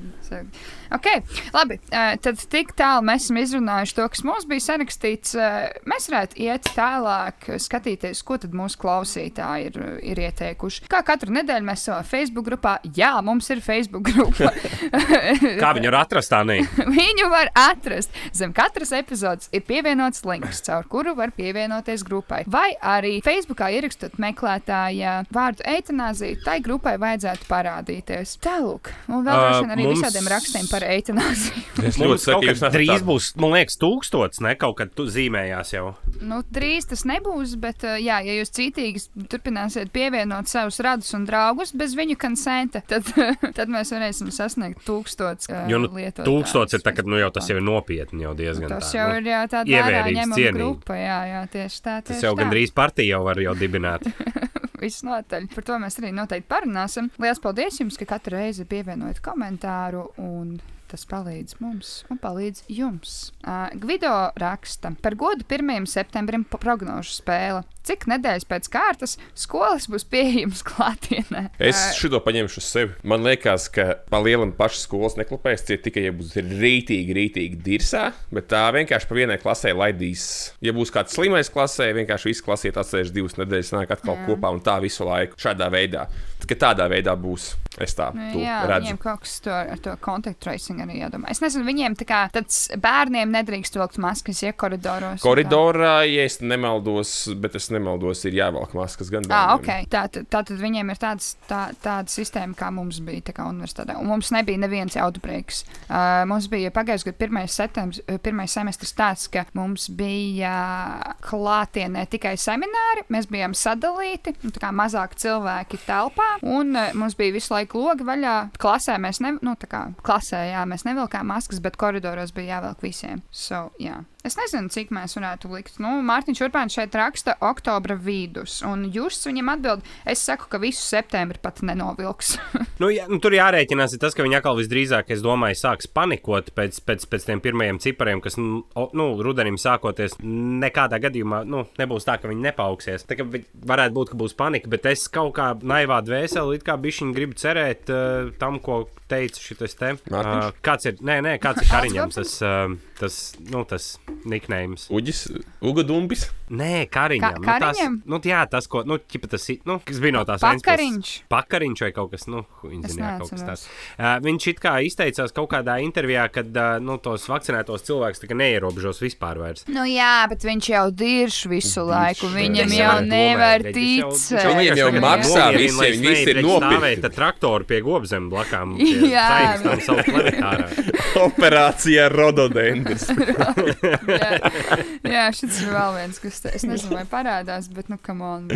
Ok, labi. Uh, tad tik tālu mēs esam izrunājuši to, kas mums bija sarakstīts. Uh, mēs varētu iet tālāk, uh, skatīties, ko tad mūsu klausītāji ir, uh, ir ieteikuši. Kā katru nedēļu mēs savā Facebook grupā, jā, mums ir Facebook grupa. Kā viņu var atrast? Viņu var atrast. Zem katras epizodes ir pievienots links, caur kuru var pievienoties grupai. Vai arī Facebookā ierakstot meklētājā vārdu eitanāzija, tai grupai vajadzētu parādīties. Tālāk, un vēl arī mums- visādiem rakstiem par eitanāziju. Es ļoti saku, kad nesat drīz būs, man liekas, tūkstots, ne kaut kad tu zīmējās jau. Nu, drīz tas nebūs, bet, uh, jā, ja jūs cītīgi turpināsiet pievienot savus radus un draugus bez viņu konsenta, tad, tad mēs varēsim sasniegt tūkstots uh, Jo nu, lietotājus. tūkstots ir tā, ka nu, jau tas jau ir nopietni, jau diezgan Tas tā, jau nu. ir jā, tāda vērā ņemama grupa. Jā, jā, tieši tā. Tas tieši jau tā. gandrīz partija jau var jau dibināt. Visnotaļ. Par to mēs arī noteikti parunāsim. Lielas paldies jums, ka katru reizi pievienojat komentāru. Un... Tas palīdz mums un palīdz jums. Uh, Gvido raksta par godu 1. septembrim prognožu spēle. Cik nedēļas pēc kārtas skolas būs pieejamas klātienē? Es šo paņemšu uz sevi. Man liekas, ka pa lielam pašas skolas neklapēs, tie tikai, ja būs rītīgi, rītīgi dirsā, bet tā vienkārši pa vienai klasē laidīs. Ja būs kāds slimais klasē, vienkārši visu klasē atsēž divas nedēļas, nāk atkal Jā. kopā un tā visu laiku. Šādā veidā. Tikai tādā veidā būs. Es tā Nu, jā, redzu. viņiem kaut kas to, ar to kontaktu tracing arī jādomā. Es nezinu, viņiem tā kā tāds bērniem nedrīkst vilkt maskas, ja koridoros. Koridorā, ja es nemaldos, bet es nemaldos, ir jāvelk maskas gan Ah, bērniem. ok. Tātad, tātad viņiem ir tāds, tā, tāda sistēma, kā mums bija tā kā universitātē. Un mums nebija neviens autobrīks. Uh, mums bija pagājušajā gadā pirmais, septembris, uh, pirmais semestris tāds, ka mums bija klātienē tikai semināri. Mēs bijām sadalīti, nu, tā kā mazāk cilvēki telpā. Un uh, mums bija visu laiku logi vaļā. Klasē mēs, ne, nu, tā kā klasē, jā, mēs nevilkām maskas, bet koridoros bija jāvelk visiem. So, jā. Es nezinu, cik mēs varētu likt. Nu, Mārtiņš Urbāns šeit raksta oktobra vidus, un jūs viņam atbild, es saku, ka visu septembri pat nenovilks. Nu, jā, nu, tur jārēķinās tas, ka viņi atkal visdrīzāk, es domāju, sāks panikot pēc, pēc, pēc tiem pirmajiem cipariem, kas nu, nu, rudenim sākoties. Nekādā gadījumā nu, nebūs tā, ka viņi nepauksies. Tā kā varētu būt, ka būs panika, bet es kaut kā naivā dvēselē, it kā bišķiņi gribu cerēt uh, tam, ko teica šis te. Uh, kāds ir, nē, nē, kāds ir Kariņam tas, uh, tas, nu, tas niknējums? Uģis, Uga Dumpis. Nē, Kariņam. Ka- nu, tas, Kariņam? nu, jā, tas, ko, nu, ķipa, tas, nu, kas bija no tās puses. Pakariņš. Pakariņš vai kaut kas, nu, viņa Es zināja, kaut kas tāds. Uh, viņš it kā izteicās kaut kādā intervijā, kad uh, nu, tos vakcinētos cilvēkus tā kā neierobežos vispār vairs. nu, jā, bet viņš jau dirž visu laiku. Viņam Es jau nevaru nevar Reģis jau- ticēt. viņš Viņiem jau maksā lai viņi visi ir stāvēja ar traktoru pie gobzem blakām. Jā. tā ir savu planetārā. Operācija Rododendrs. jā, jā šis ir vēl viens, kas te, es nezinu, vai parādās, bet, nu, kam on.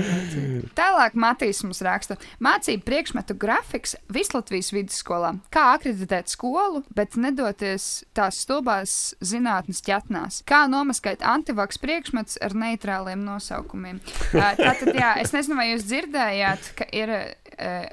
Tālāk Matīs mums raksta, mācību priekšmetu grafiks Vislatvijas vidusskolā. Kā akreditēt skolu, bet nedoties tās stulbās zinātnes ķetnās. Kā nomaskēt antivaks priekšmetus ar neitrāliem nosaukumiem. Tātad, jā, es nezinu, vai jūs dzirdējāt, ka ir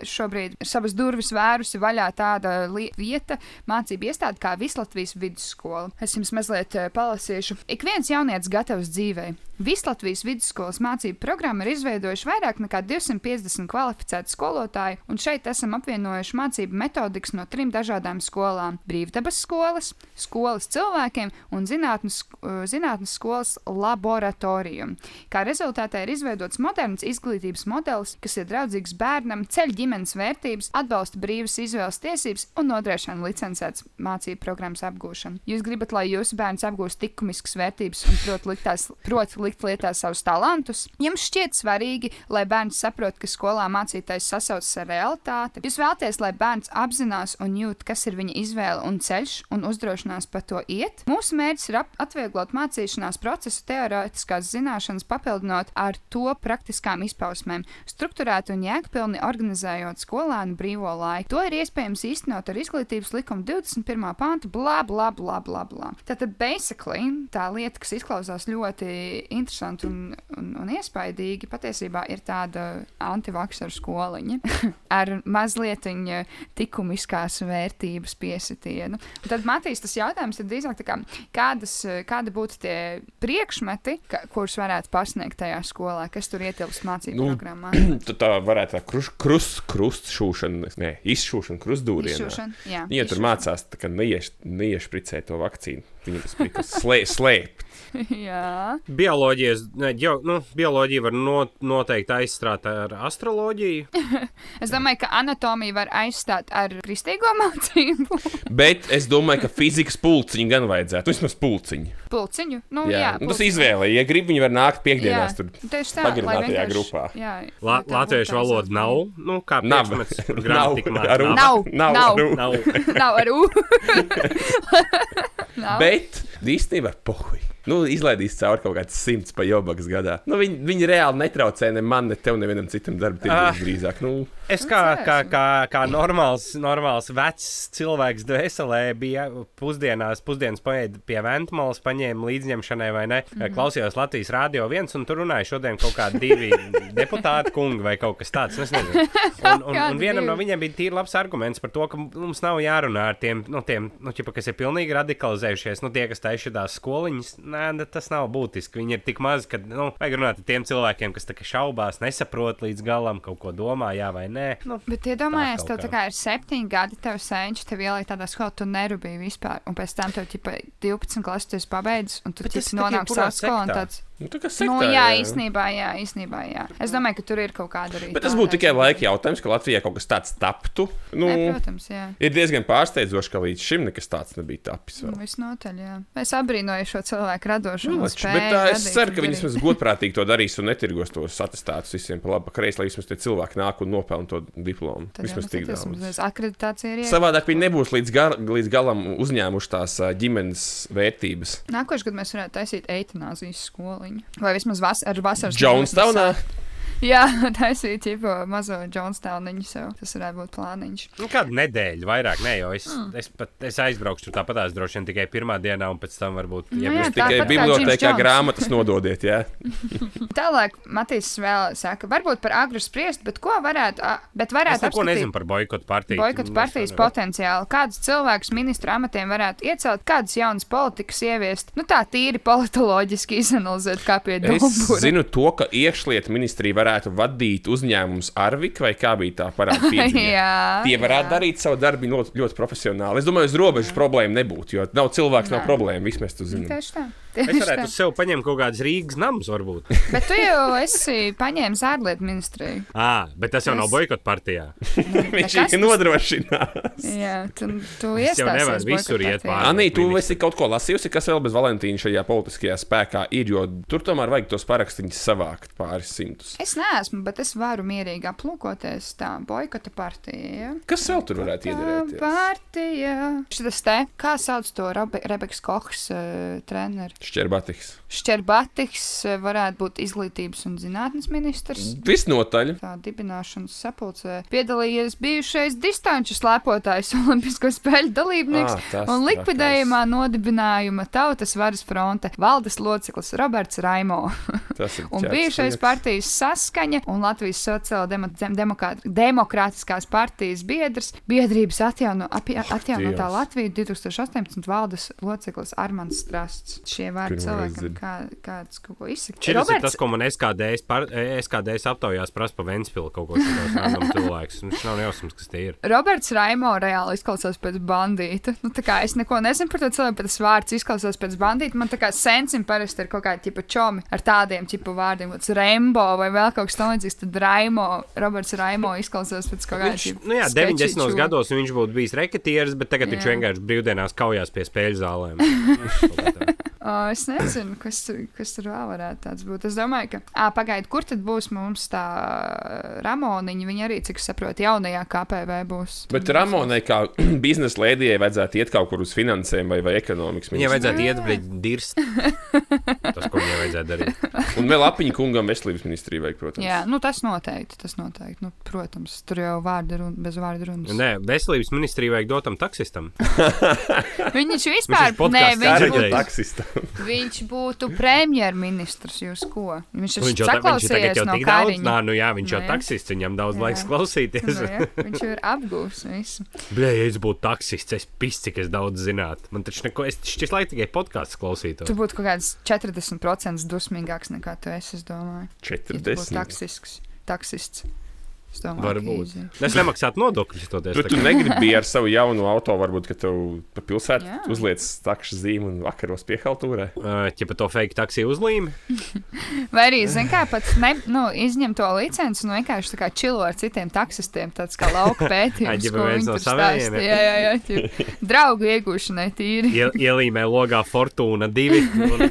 šobrīd savas durvis vērusi vaļā tāda vieta, mācību iestāde kā Vislatvijas vidusskola. Es jums mazliet eh, palasīšu. Ik viens jaunietis gatavs dzīvei. Vislatvijas vidusskolas mācību programmu ir izveidojuši vairāk nekā 250 kvalificēti skolotāji, un šeit esam apvienojuši mācību metodikas no trim dažādām skolām - brīvdabas skolas, skolas cilvēkiem un zinātnes, eh, zinātnes skolas laboratoriju. Kā rezultātā ir izveidots moderns izglītības modelis, kas ir draudzīgs bērnam, ceļ ģimenes vērtības, atbalsta brīvas izvēles tiesības un nodrošina licencētas mācību programmas apgūšanu. Jūs gribat, lai jūsu bērns apgūst likumiskas vērtības un prot likt, tās, prot likt lietā savus talantus. Jums šķiet svarīgi, lai bērns saprot, ka skolā mācītājs sasaucas ar realitāti. Jūs vēlaties, lai bērns apzinās un jūt, kas ir viņa izvēle un ceļš, un uzdrošinās pa to iet. Mūsu mērķis ir atvieglot mācīšanās procesu teorētiskās zināšanas, papildinot ar to praktiskām izpausmēm, strukturēt un jēgpilni organizējot skolēnu brīvo laiku. To ir iespējams īstenot ar izglītības likumu 21. pānta, bla, bla, bla, bla, bla. Tātad, basically, tā lieta, kas izklausās ļoti interesanti un, un, un iespaidīgi, patiesībā ir tāda antivaksaru skoliņa ar mazliet likumiskās vērtības piesitienu. Un tad, Matīs, tas jautājums ir drīzāk, kā, kādas, kāda būtu tie priekšmeti, ka, kurus varētu pasniegt tajā skolā, kas tur ietilpst mācību Nu, programmā. Tā varētu tā krus, krus, krustšūšana, ne, izšūšana, krustdūrienā. Izšūšana, jā, Viņa tur izšūšana. mācās, tā kā neieš, neiešpricē to vakcīnu. Viņa tas bija kas slē, slēpt. jā. Bioloģijas, ne, ģeo, nu, bioloģija var no, noteikti aizstrādāt ar astroloģiju. Es domāju, ka anatomija var aizstāt ar kristīgo mācību. Bet es domāju, ka fizikas pulciņu gan vajadzētu. Vismaz pulciņu. Pulciņu. Nu, Jā, jā, nu, tas pulciņu. izvēle. Ja grib, viņi var nākt piekdienās. Jā, Tur. tieši tā, pagarinātajā grupā. Jā, La, latviešu valoda nav. Nu, kā Nav. Nav. Nav. Nav. Nav. Nav. Nav. Nav ar U. Nav. Bet īstenībā, pohuj. Nu, izlaidīs cauri kaut kāds simts pa jobakas gadā. Nu, viņi, viņi reāli netraucē ne man, ne tev, nevienam citam darba Ah. drīzāk. Nu, Es kā, kā, kā, kā normāls, normāls vecs cilvēks dvēselē bija pusdienās, pusdienas paēda pie Ventmolas, paņēma līdzņemšanai vai ne. Mm -hmm. Klausījos Latvijas Rādio 1 un tur runāja šodien kaut kādi divi deputāti kungi vai kaut kas tāds. nu, Es nezinu. Un, un, un vienam no viņiem bija tīri labs arguments par to, ka mums nav jārunā ar tiem, nu, tiem nu, ķipa, kas ir pilnīgi radikalizējušies. Nu, tie, kas taisa šīs skoliņas, nē, ne, tas nav būtiski. Viņi ir tik mazi, ka nu, vajag runāt ar tiem cilvēkiem, kas šaubās, nesaprot līdz galam, kaut ko domā, jā vai nē. Nu, Bet iedomājies, tev tā kā ir septiņi gadi, tev sēņš, tev ielika tādā skolā, tu nerūpīgi vispār. Un pēc tam tev ķipa 12 klases tu esi pabeidzis, un tu Bet ķipa tas tā kā nonāk jebkurā savā skolā un tāds. Nu, tā kā Nu, sektā, jā, īstenībā, jā, īstenībā, jā. Es domāju, ka tur ir kaut kāda arī. Bet tas būtu tikai laika jautājums, ka Latvijā kaut kas tāds taptu. Nu, Nē, protams, jā. ir diezgan pārsteidzoši, ka līdz šim nekas tāds nebija tapis. vēl. Nu, Visnotaļ, jā. Es abrīnoju šo cilvēku radošumu. Nu, taču, bet tā, es ceru, ka viņi vismaz godprātīgi to darīs un netirgos tos atestātus visiem pa labi, pa kreisi, lai vismaz tie cilvēki nāk un nopelna to diplomu. Tad Vismaz tik daudz. akreditācija ir. Savādāk viņi nebūs līdz, gar, līdz galam uzņēmuši tās ģimenes vērtības. Nākošais gads mēs varētu taisīt eitanāzijas skoliņu. Vai vismaz vas ar vasaras Jonestownā? nometni Jā, taisīt jau mazo Jonestowniņu sev. Tas varētu būt plāniņš. Nu, kādu nedēļu, vairāk ne, jo es, mm. es, pat, es aizbraukšu tur tāpat, droši vien tikai pirmā dienā, un pēc tam varbūt. Nu Ja jā, būs Tikai bibliotekā grāmatas nododiet, jā. Tālāk Matīs vēl saka, varbūt par agru spriest, bet ko varētu, bet Es varētu neko nezinu par boikotu partiju. Boikotu partijas potenciālu. Kādus cilvēkus ministru amatiem varētu iecelt, kādas jaunas politikas ieviest? Nu tā tīri politoloģiski izanalizēt, kā pie Es Dumbura. zinu to, ka iekšlietu ministrija varētu vadīt uzņēmumus Arvik vai kā bija tā parāda. Jā, Tie varētu jā. darīt savu darbu ļoti, ļoti profesionāli. Es domāju, uz robežas problēma nebūtu, jo nav cilvēks, nav Nē. problēma. Viss mēs to zinām. Tieši tā. Es Tieši varētu tā. uz sevi paņemt kaut kādas Rīgas namus, varbūt. Bet tu jau esi paņēmis ārlietu ministriju. À, bet tas jau nav Es- boikotu partijā. Viņš ir nodrošinās. Jā, tu, tu Es jau iestāsies visur iet pāri. Anī, tu esi kaut ko lasījusi, kas vēl bez Valentīna šajā politiskajā spēkā ir, jo tur tomēr vajag tos parakstīņus savākt pāris simtus. Es neesmu, bet es varu mierīgi aplūkoties tā boikota partija. Ja? Kas vēl tur varētu iedarboties? partija. Šis te, kā sauc to Robe Rebekas Kohs uh, treneri? Šķerbatiks. Šķerbatiks eh, varētu būt izglītības un zinātnes ministrs. Visnotaļ. Tā dibināšanas sapulcē piedalījies bijušais distanču slēpotājs, Olimpisko spēļu dalībnieks Ā, tas un likvidējumā nodibinājuma Tautas varas fronte valdes loceklis Roberts Raimo. Tas ir Un bijušais partijas saskaņa un Latvijas Sociāldemokrātiskās partijas biedrs, biedrības atjauno, apja- atjaunotā. Latvija 2018 valdes loceklis Armāns Strasts. Šie vārdi cilvēkam, kā, kāds kaut ko izsaka. Šis ir tas, ko man SKDS, par, SKDS aptaujās prasa pa Ventspilu kaut ko tādu cilvēku. Viņš nav jausmas, kas tie ir. Roberts Raimo reāli izklausās pēc bandīta. Nu, tā kā es neko nezinu par to cilvēku, bet tas vārds izklausās pēc bandīta. Man tā kā sensim parasti ir kaut kādi tipa čomi ar tādiem tipu vārdiem, kāds Rembo vai vēl kaut kas tamlīdzīgs. Tad Raimo, Roberts Raimo izklausās pēc kaut kāda nu jā, sketchy 90. čū. gados viņš būtu bijis reketieris, bet tagad Jā. viņš vienkārši brīvdienās kaujās pie spēļu zālēm. Uh, es nezinu, kas tur, kas tur vēl varētu tāds būt. Es domāju, ka, ah, pagaidiet, kur tad būs mums tā Ramoniņa? Viņa arī, cik es saprotu, jaunajā KPV būs. Bet Ramonai, kā biznesa lēdijai, vajadzētu iet kaut kur uz finansēm vai, vai ekonomikas Viņai ministriju. vajadzētu iet brīdī dirst. Tas, ko viņai vajadzētu darīt. Un vēl apiņu kungam veselības ministrija vajag, protams. Jā, nu tas noteikti, tas noteikti. Nu, protams, tur jau vārdi run, bez vārdu runas. Nē, veselības ministrija vajag dotam taksistam. Viņš vispār, Viņš nē, viņš būtu, taksista. Viņš būtu premjerministrs, jūs ko? Viņš ir Viņš jau, ta, viņš ir jau no tik daudz, nā, nu jā, viņš jau Nu jā. taksists, viņam daudz Jā. laiks klausīties. Nu, jā, viņš jau ir apgūs visu. Bļā, ja es būtu taksists, es pis, cik es daudz zinātu. Man taču neko, es šis laiks tikai podkāsts klausītos. Tu būtu kaut kāds 40% dusmīgāks nekā tu esi, es domāju. Ja tu būtu 40. taksisks, taksists. Es domāju, Varbūt. Es nemaksātu nodokļus toties. Tu, tu negribi ar savu jaunu auto, varbūt, ka tev pa pilsētu uzliec takšu zīmi un vakaros piehaltūrē. Ja pa to fake taksiju uzlīmi, Vai arī, zin kā, pat ne, nu, izņem to licenci un vienkārši tā kā čilo ar citiem taksistiem, tāds kā lauka pētījums, ko viens no savējiem? Jā, jā, jā, ķip, draugu iegūšanai tīri. iel, ielīmē logā Fortuna 2. Un,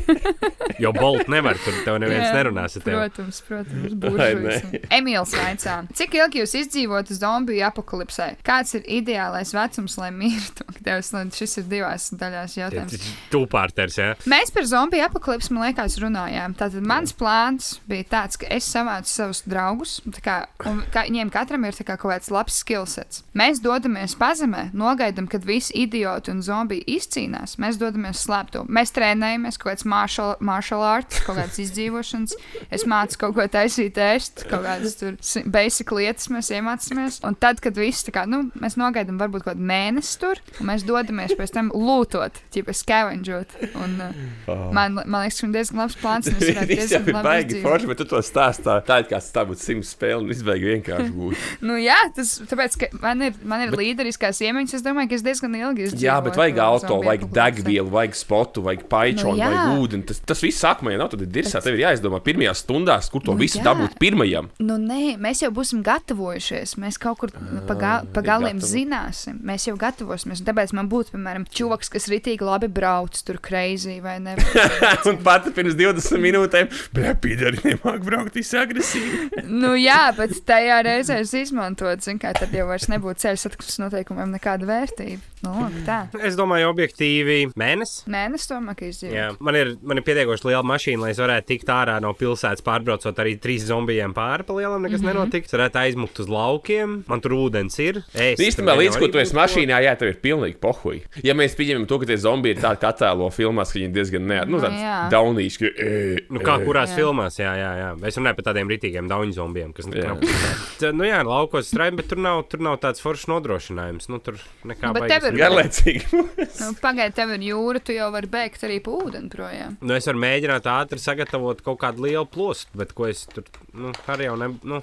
jo Bolt nevar, tur tev neviens Jā, nerunās ar tevi. Protams, protams, buržujas. Emīls vaicā, cik ilgi jūs izdzīvotu zombiju apakalipsē? Kāds ir ideālais vecums, lai mirtu? Lai šis ir divās daļās jautājums. Tūpārters, jā. Mēs par zombiju apakalipsi, man liekas, runājām. Tātad mans plāns bija tāds, ka es savācu savus draugus, kā, un kā, viņiem katram ir kā kaut kāds labs skillsets. Mēs dodamies pazemē, nogaidām, kad visi idioti un zombiji izcīnās. Mēs dodamies slēpto. Mēs trenējamies kaut kāds martial, martial arts, kaut kāds izdzīvošanas. Es mācu kaut ko taisīt ēst, kaut kādas tur si- basically lietas mēs iemācāmies. Un tad, kad viss tā kā, nu, mēs nogaidām varbūt kaut kādu mēnesi tur, un mēs dodamies pēc tam lūtot, ķipa scavenžot. Un, uh, Oh. man, man liekas, ka diezgan labs plāns. Tas jau ir baigi forši, bet tu to stāstā tā, it kā tas tā būtu simts spēle un izbeigi vienkārši būtu. Nu, jā, tas tāpēc, ka man ir, man ir līderiskās iemaņas. Es domāju, ka es diezgan ilgi izdzīvoju. Jā, bet vajag to auto, vajag degvielu, vajag spotu, vajag paičonu, Nu, vajag ūdeni. Tas, tas viss sākumā jau nav, tad ir dirsā. Tev ir jāizdomā pirmajās stundās, kur to Nu, visu jā. dabūt pirmajam. Nu, nē, mēs jau būsim gatavojušies. Mēs kaut kur pa, ga pa ir galiem gatavi. zināsim. Mēs jau gatavosimies. Tāpēc man būtu, piemēram, čūvaks, kas ritīgi labi brauc tur kreizī vai ne. Un pat pirms 20 minūtēm, blē, pīdari nemāk braukt visi agresīvi. nu, jā, bet tajā reizē es izmantotu, zin kā, tad jau vairs nebūtu ceļu satiksmes noteikumiem nekāda vērtība. Nu, lūk, tā. Es domāju, objektīvi mēnesis. Mēnesis tomēr, ka izdzīvo. Jā, man ir, man ir pietiekoši liela mašīna, lai es varētu tikt ārā no pilsētas, pārbraucot arī trīs zombijiem pāri pa lielam, nekas mm -hmm. nenotiks. Es varētu aizmukt uz laukiem, man tur ūdens ir. ēst Īstenībā, līdz ko tu esi mašīnā, jā, tev ir pilnīgi pohuļi. Ja mēs pieņemam to, ka tie zombiji ir tādi, kā attēlo filmās, ka viņi diezgan neat, nu, Nu, tāds jā. daunīši, ka, e, Nu, kā e. kurās Jā. filmās, jā, jā, jā. Es runāju par tādiem rītīgiem dauņu zombijiem, kas pilsētā. Nu, jā, laukos strādājot, bet tur nav, tur nav tāds foršs nodrošinājums. Nu, tur nekā Nu, bet baigas tev ir-. Garlaicīgi. Nu, Pagaidiet, tev ir jūra, tu jau vari beigt arī pa ūdeni projām. Nu, es varu mēģināt ātri sagatavot kaut kādu lielu plostu, bet ko es tur nu, arī jau ne, nu,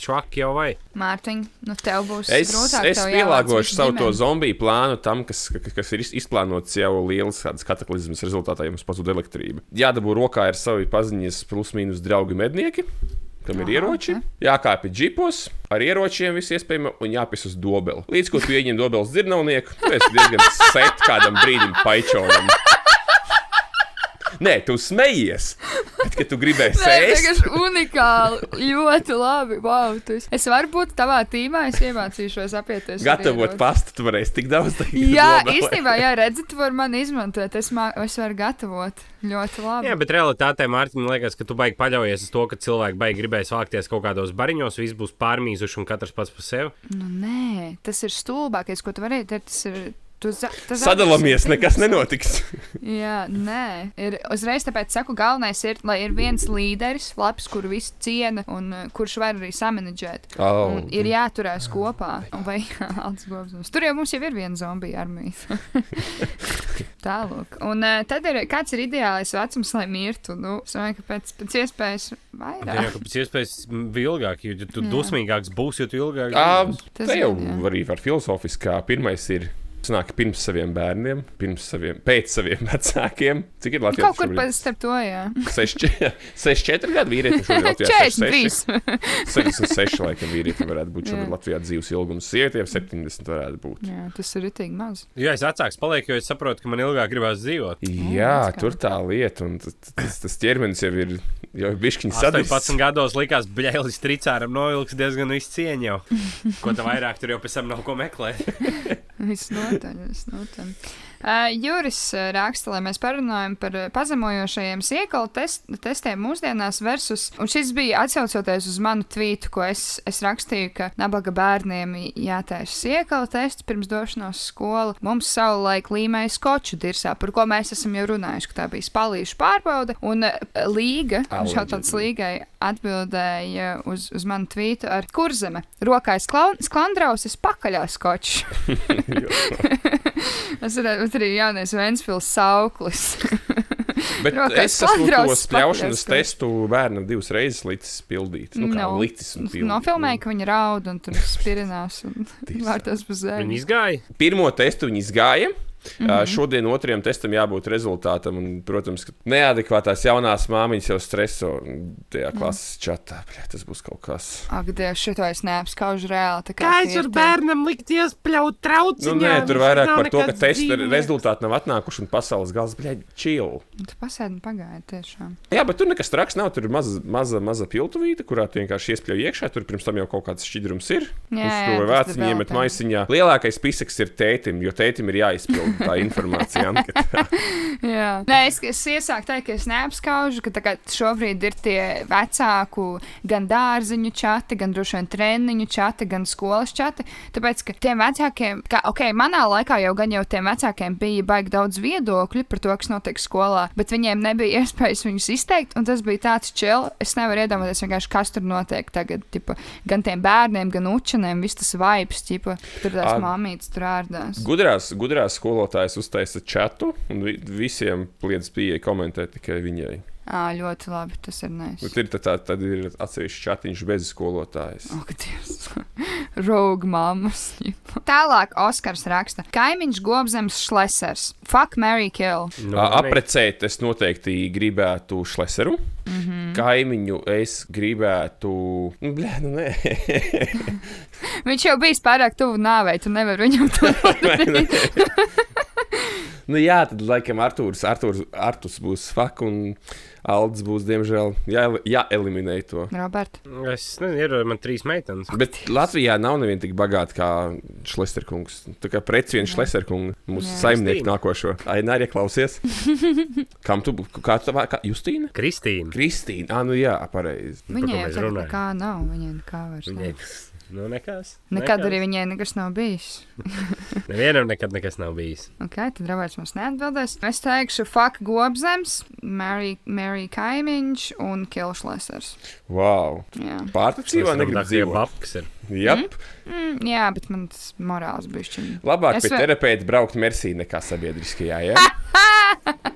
švaki jau vai. Mārtiņ, nu tev būs Es, grūtāk. es pielāgošu savu to ģimeni. zombiju plānu tam, kas, ka- kas ir iz- izplānots jau lielas kādas kataklizmas rezultātā, ja mums pazūd elektrība. Jādabū rokā ir savi paziņas, plus mīnus draugi mednieki. Kam ir Aha, ieroči, ok. jākāpj džipos ar ieročiem, viss iespējams, un jāpis uz dobeli. Līdz ko tu ieņem dobeles dzirnavnieku, tu esi diezgan set kādam brīdim paičonam. Nē, tu smejies, bet, kad tu gribēji sēst, vienkārši unikāli. Ļoti labi. Wow, tu esi- es varu būt tavā tīmā, es iemācīšos apieties. gatavot pastu, tu varēsi tik daudz darīt. Jā, īstenībā, jā, redzat, tu vari mani izmantot. Es, mā, es varu gatavot ļoti labi. Jā, bet realitātē Mārtiņam liekas, ka tu baigi paļaujies uz to, ka cilvēki baigi gribēs vākties kaut kādos bariņos, viss būs pārmīzuši un katrs pats par sevi. Nu, nē, tas ir stulbākais, ko tu vari darīt. Sadalāmies, nekas nenotiks. Jā, nē, ir uzreiz tāpēc saku, galvenais ir, lai ir viens līderis, labs, kuru visi ciena un uh, kurš var arī samanģēt. Oh. Un ir jāturās kopā. Un Vai Gobsons. Tur jau mums jau ir viena zombija armija. Tālāk. Un uh, tad ir kāds ir ideālais vecums, lai mirtu. Nu, es domāju, ka pēc, pēc iespējas Jā, vairāk. ka pēc iespējas ilgāk, jo tu Jā. dusmīgāks būsi, jo tu ilgāk Jā, tā jau jā. arī var filozofiskā. Pirmais ir. Sanāk, pirms saviem bērniem, pirms saviem, pēc saviem vecākiem. Cik ir Latvijas Kaut kur pēc starp to, jā. 64 gadu vīrietim šobrīd Latvijā 43. 66 laikam vīrietim varētu būt šobrīd Jā. Latvijā dzīves ilgums. Sievietēm 70 varētu būt. jā, tas ir ritīgi maz. Jā, es vecāks palieku, jo es saprotu, ka man ilgāk gribās dzīvot. Jā, kā. tur tā lieta, un tas, tas, ķermenis jau ir, jau ir bišķiņš sadalīts. 18 gados likās, ka Bļēlis tricāram novilks diezgan visu cieņu jau. Ko tā vairāk tur jau pēc tam nav ko meklēt. Visnotaļ, visnotaļ. Uh, Juris uh, raksta, lai mēs parunājam par uh, pazemojošajiem sēklu test, testiem mūsdienās, versus, un šis bija atsaucoties uz manu tvītu, ko es, es rakstīju, ka nabaga bērniem jātaisa sēklu tests pirms došanās uz skolu. Mums savulaik līmēja skoču dirsā, par ko mēs esam jau runājuši, ka tā bija spalīšu pārbaude, un līga, šāds līgai atbildēja uz, uz manu tvītu ar kurzeme. Rokais klaun- sklandrausis pakaļā skočs. Tas būt arī jaunais Vēnspils sauklis. Bet Rokās es esmu to spļaušanas testu bērnam divas reizes licis pildīt. Nu, kā No. licis un pildīt. Nofilmēja, ka viņi raud un tur spirinās un vārtos pa zemi. Viņi izgāja. Pirmo testu viņi izgāja. Mm. -hmm. Šodien otrajam testam jābūt rezultātam. Un, protams, ka neadekvātās jaunās māmiņas jau streso tajā Mhm. klases čatā. Bļa, tas būs kaut kas. Ak, Dievs, šito es neapskaužu reāli. kā tie ir tie- bērnam likt iespļaut Nu, trauciņā? nē, tur vairāk par to, ka testa rezultāti nav atnākuši un pasaules gals, bļaigi, chill. Tu pasēdi pagaidi tiešām. Jā, bet tur nekas traks nav. Tur ir maza, maza, maza piltuvīte, kurā tu vienkārši iespļauj iekšā. Tur pirms tam jau kaut kāds šķidrums ir. Jā, jā, tas vāciņiem, bet maisiņā. Lielākais pisaks ir tētim, jo tētim ir jāizpild tā informācija. Anketā. Jā. Nē, es, es iesāku teikt, ka es neapskaužu, ka šobrīd ir tie vecāku gan dārziņu čati, gan droši vien treniņu čati, gan skolas čati. Tāpēc, ka tiem vecākiem, kā, ok, manā laikā jau gan jau tiem vecākiem bija baigi daudz viedokļu par to, kas notiek skolā, bet viņiem nebija iespējas viņus izteikt, un tas bija tāds čil. Es nevaru iedomāties vienkārši, kas tur notiek tagad, tipa, gan tiem bērniem, gan učeniem, viss tas vibes, tipa, tur tās māmītes tur ārdās. Gudrās, gudrās skolotājas uztaisa čatu, un vi visiem kliedz pieeja komentēt tikai viņai. Ā, ļoti labi, tas ir nē. Bet ir tā, tā, tad ir atsevišķs chatiņš bez skolotājas. Ak, Dievs. Rauga mammas. Tālāk Oskars raksta: Kaimiņš Gobzems Šlesers. Fuck, Mary Kill. Nu, Ā, Aprecēt es noteikti gribētu šleseru. Mm Mhm. -hmm. Kaimiņu es gribētu. Nu, Blē, nu nē. Viņš jau bijis pārāk tuvu nāvei, tu nevari viņam to pateikt. Nu, jā, tad laikam Arthurs, Arthurs, Arthurs būs fuck un Aldis būs, diemžēl, jā, jāeliminē to. Robert. Es nezinu, ir man trīs meitenes. Bet Latvijā nav neviena tik bagāta kā Šlesterkungs. Tā kā prets viens Šlesterkungs, mūsu Jā. saimnieku nākošo. Ai, nē, arī klausies. Kam tu kā tā kā Justīna? Kristīna. Kristīna. Ah, nu jā, pareizi. Viņai jau runājam? nekā nav. Viņai nekā vairs Viņai nav. Nu, nekas. Nekad nekas. arī viņai nekas nav bijis. Nevienam nekad nekas nav bijis. Ok, tad Roberts mums neatbildēs. Es teikšu, fuck Gobzems, Mary, Mary Kaimiņš un Kilšlesers. Wow. Jā. Pārticībā negribu dzīvot. babkas ir. Jep. Mm, jā, bet man tas morāls bišķiņ. Labāk Es pie vēl- terapeita braukt Mersī nekā sabiedriskajā. Ja?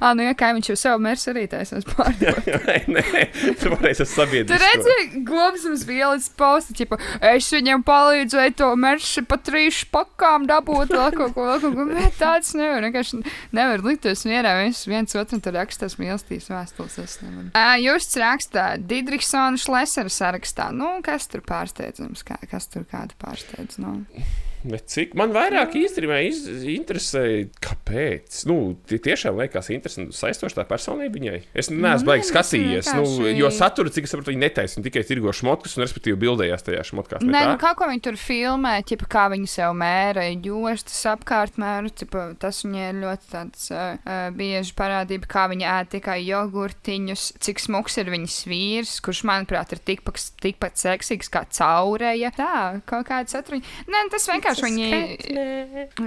Ah, nu jā, kaimiņš jau savu mērsu arī taisās pārdot. Nē, tu varēsi ar Tu sabiedrisko. redzi, Gobzems bija līdz posta, tipo, es viņam palīdzēju to mērsu pa trīs pakām dabūt, vēl kaut ko, vēl kaut ko. Bet tāds nevar, vienkārši nevar likties mierā. Viens, viens otram tur rakstās mīlestības vēstules. Es nevaru. Ā, Jūs rakstā Didriksona Šlesera sarakstā. Nu, kas tur pārsteidzams? Kā, kas tur kādu pārsteidz? Nu. Bet cik man vairāk īstenībā iz, interesē, kāpēc? Nu, tie tiešām liekas interesanti, saistoši tā personība viņai. Es neesmu nē, baigi tas skatījies, nu, jo satura, cik es saprotu, viņi netaisa tikai tirgo šmotkus un, respektīvi, bildējās tajā šmotkās. Nē, nu kaut ko viņi tur filmē, ķipa, kā viņi sev mēra, jostas apkārt mēru. Ķipa, tas viņai ir ļoti tāds uh, bieži parādība, kā viņi ēd tikai jogurtiņus, cik smuks ir viņas vīrs, kurš, manuprāt, ir tikpat, tikpat seksīgs kā caurēja. Tā, kaut kāda satura. Nē, tas vienkārši viņi.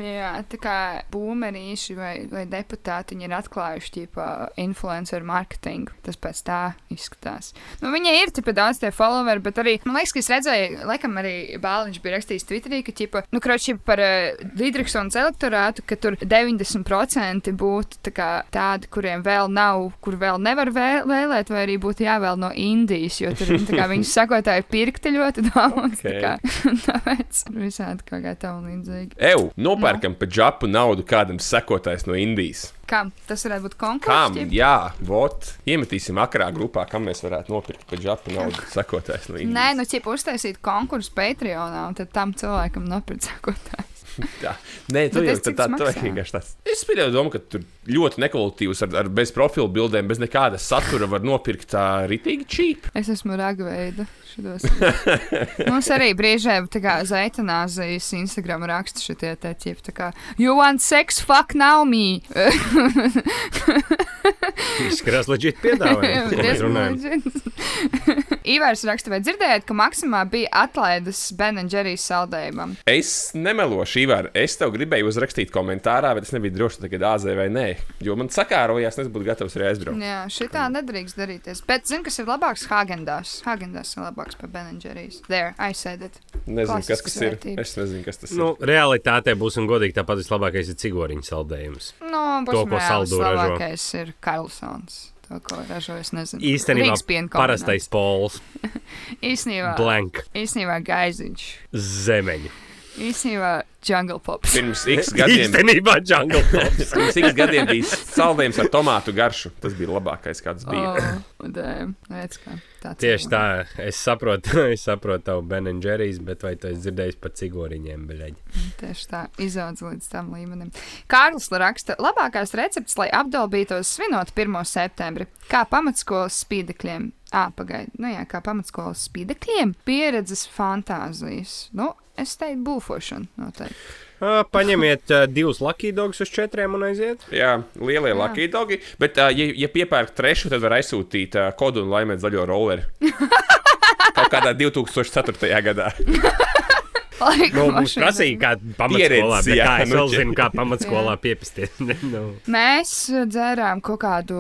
Jā, tā kā būmerīši vai, vai deputāti ir atklājuši ķipa, influenceru marketingu. Tas pēc tā izskatās. Nu, viņai ir tipa, daudz tie followeri, bet arī man liekas, ka es redzēju, laikam arī Bāliņš bija rakstījis Twitterī, ka ķipa, nu, kroči par uh, Dīdriksons elektorātu, ka tur 90% būtu tā kā, tādi, kuriem vēl nav, kur vēl nevar vēl, vēlēt, vai arī būtu jāvēl no Indijas, jo tur tā kā, viņas sakotāji pirkti ļoti daudz. Ok. Okay. Kā, tāpēc visādi kaut kā tam līdzīgi. Eju, nopērkam pa džapu naudu kādam sekotājs no Indijas. Kam tas varētu būt konkurss? Kam? Jā, vot. Iemetīsim akrā grupā, kam mēs varētu nopirkt pa džapu naudu sekotājs no Indijas. Nē, nu, ja uztaisīt konkursu Patreonā, un tad tam cilvēkam nopirkt sakotājs. Tā. Nē, tu Bet jau tā, tā, tas tā vienkārši tāds. Es pieļauju domu, ka tur ļoti nekvalitatīvs, ar, ar bez profilu bildēm, bez nekāda satura var nopirkt tā ritīgi čīp. Es esmu ragveida. Mums arī brīžiem tā kā Zaitanāzijas Instagram raksta šitie te ķipi, tā kā You want sex, fuck now me. Izskatās leģit piedāvājums. Ivars raksta, vai dzirdējāt, ka Maksimā bija atlaides Ben Jerry's saldējumam? Es nemelošu, Ivar. Es tev gribēju uzrakstīt komentārā, bet es nebiju drošs, tagad āzē vai nē. Jo man sakārojās, es būtu gatavs arī aizbraukt. Jā, šitā nedrīkst darīties. Bet zinu, kas ir labāks Hagendās. Hagendās ir labāks par Ben Jerry's. There, I said it. Nezinu, kas tas ir. vērtības. Es nezinu, kas tas Nu, ir. realitātē būsim godīgi, tāpat vislabākais ir cigoriņu saldējums. Nu, To, ko saldu ražo. labākais ir Karlsons. To, ko ražo, es nezinu. Īstenībā parastais pols, Īsnībā, blank, īsnībā gaiziņš. zemeņi. Īsnībā jungle pops. Pirms x gadiem, Īstenībā jungle pops. pirms x gadiem bija saldējums ar tomātu garšu. Tas bija labākais, kāds bija. Oh, damn. Redz, kā Tieši tā, es saprotu, es saprotu tavu Ben and Jerry's, bet vai tu esi dzirdējis par cigoriņiem, beļaģi? Tieši tā, izaudz līdz tam līmenim. Kārlis raksta, labākās receptes, lai apdalbītos svinot 1. septembri, kā pamatskolas spīdekļiem. Ā, pagaidi, nu jā, kā pamatskolas spīdekļiem, pieredzes fantāzijas. Nu, es teiktu, būfošana noteikti. Uh, paņemiet uh, divus lakīdogus uz četriem un aiziet. Jā, lielie lucky dogi. Bet, uh, ja, ja piepērk trešu, tad var aizsūtīt uh, kodu un laimēt zaļo rolleri. Kaut kādā 2004. gadā. Nu, mums prasīja, kā pamatskolā, Pieredzi, bet jā, kā es nu, vēl zinu, kā pamatskolā piepisties. nu. Mēs dzērām kaut kādu,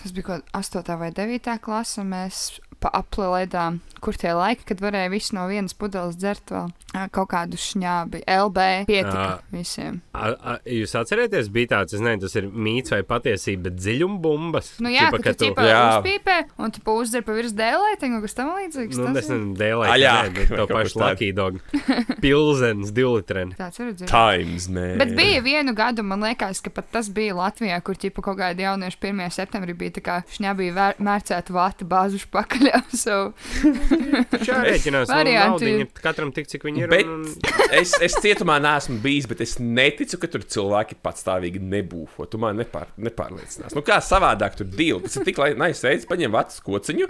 tas bija kaut kāda 8. vai 9. klase. Mēs pa aplēdām, kur tie laiki, kad varēja visu no vienas pudeles dzert vēl kaut kādu šņābi. LB pietika Ā. visiem. A, a, jūs atcerieties, bija tāds, es nezinu, tas ir mīts vai patiesība, bet dziļumbumbas. Nu jā, Tipa, ka tu ķipā Jā. uzpīpē un tu uzdzer pa virs dēlētiņu, kas tam līdzīgs. Nu, tas es ir? nezinu, dēlēju, Aļāk bet vai to kaut pašu lakīdogu. Pilzens, divlitreni. Tāds ir dzirdams. Times, man. Bet bija vienu gadu, man liekas, ka pat tas bija Latvijā, kur ķipa kaut kādi jaunieši 1. septembrī bija tā kā šņabīja mērcēta vāta bāzuši pakaļ. So, Šā rēķinās, nu, Varianti ir katram tik, cik viņi ir. Bet un, es, es cietumā neesmu bijis, bet es neticu, ka tur cilvēki patstāvīgi nebūfo. Tu man nepār, nepārliecinās. Nu, kā savādāk tur divi? Tas ir tik labi, veids, paņem vats kociņu,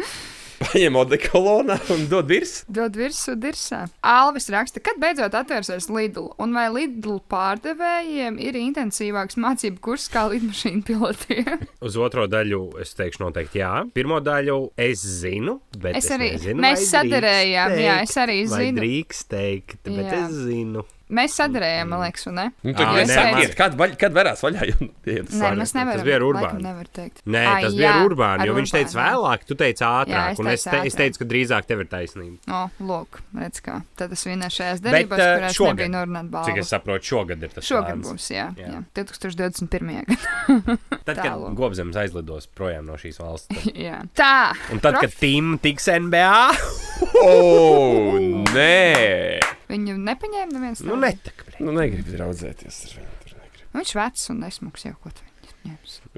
paņem odekolonā un dod virs. dod virsū dirsā. Alvis raksta, kad beidzot atvērsies Lidl, un vai Lidl pārdevējiem ir intensīvāks mācību kurs kā lidmašīnu pilotiem? Uz otro daļu es teikšu noteikti jā. Pirmo daļu es zinu, bet Es es, arī- nezinu, mēs drīkst jā, es arī vai zinu. drīkst teikt, bet Jā. es zinu. Mēs sadarējām, man liekas, un ne? Nu, Ā, tad, ja nē, sakiet, kad, vaļ, kad varēs vaļā? Jo, iet Nē, sākt. mēs nevaram. bija ar laikam Urbānu. Nevar teikt. Nē, Ai, tas jā, bija ar jo viņš teica jā. vēlāk, tu teici ātrāk, es un es, teicu te, es ātrāk. teicu, ka drīzāk tev ir taisnība. O, lūk, redz kā. Tad es vinnēju šajās Bet, derībās, eh, kurās šogad, nebija norunāt balvu. Cik es saprotu, šogad ir tas Šogad plāns. būs, jā. Jā. jā. 2021. gadā. Tad, kad. Gobzems aizlidos projām no šīs valsts. tad- jā. Tā. Un tad, kad Tim tiks NBA, O, nē! Viņu nepaņēma neviens. nu bre. Nu, negribu draudzēties ar viņu. Viņš vecs un nesmuks jau viņu ņems.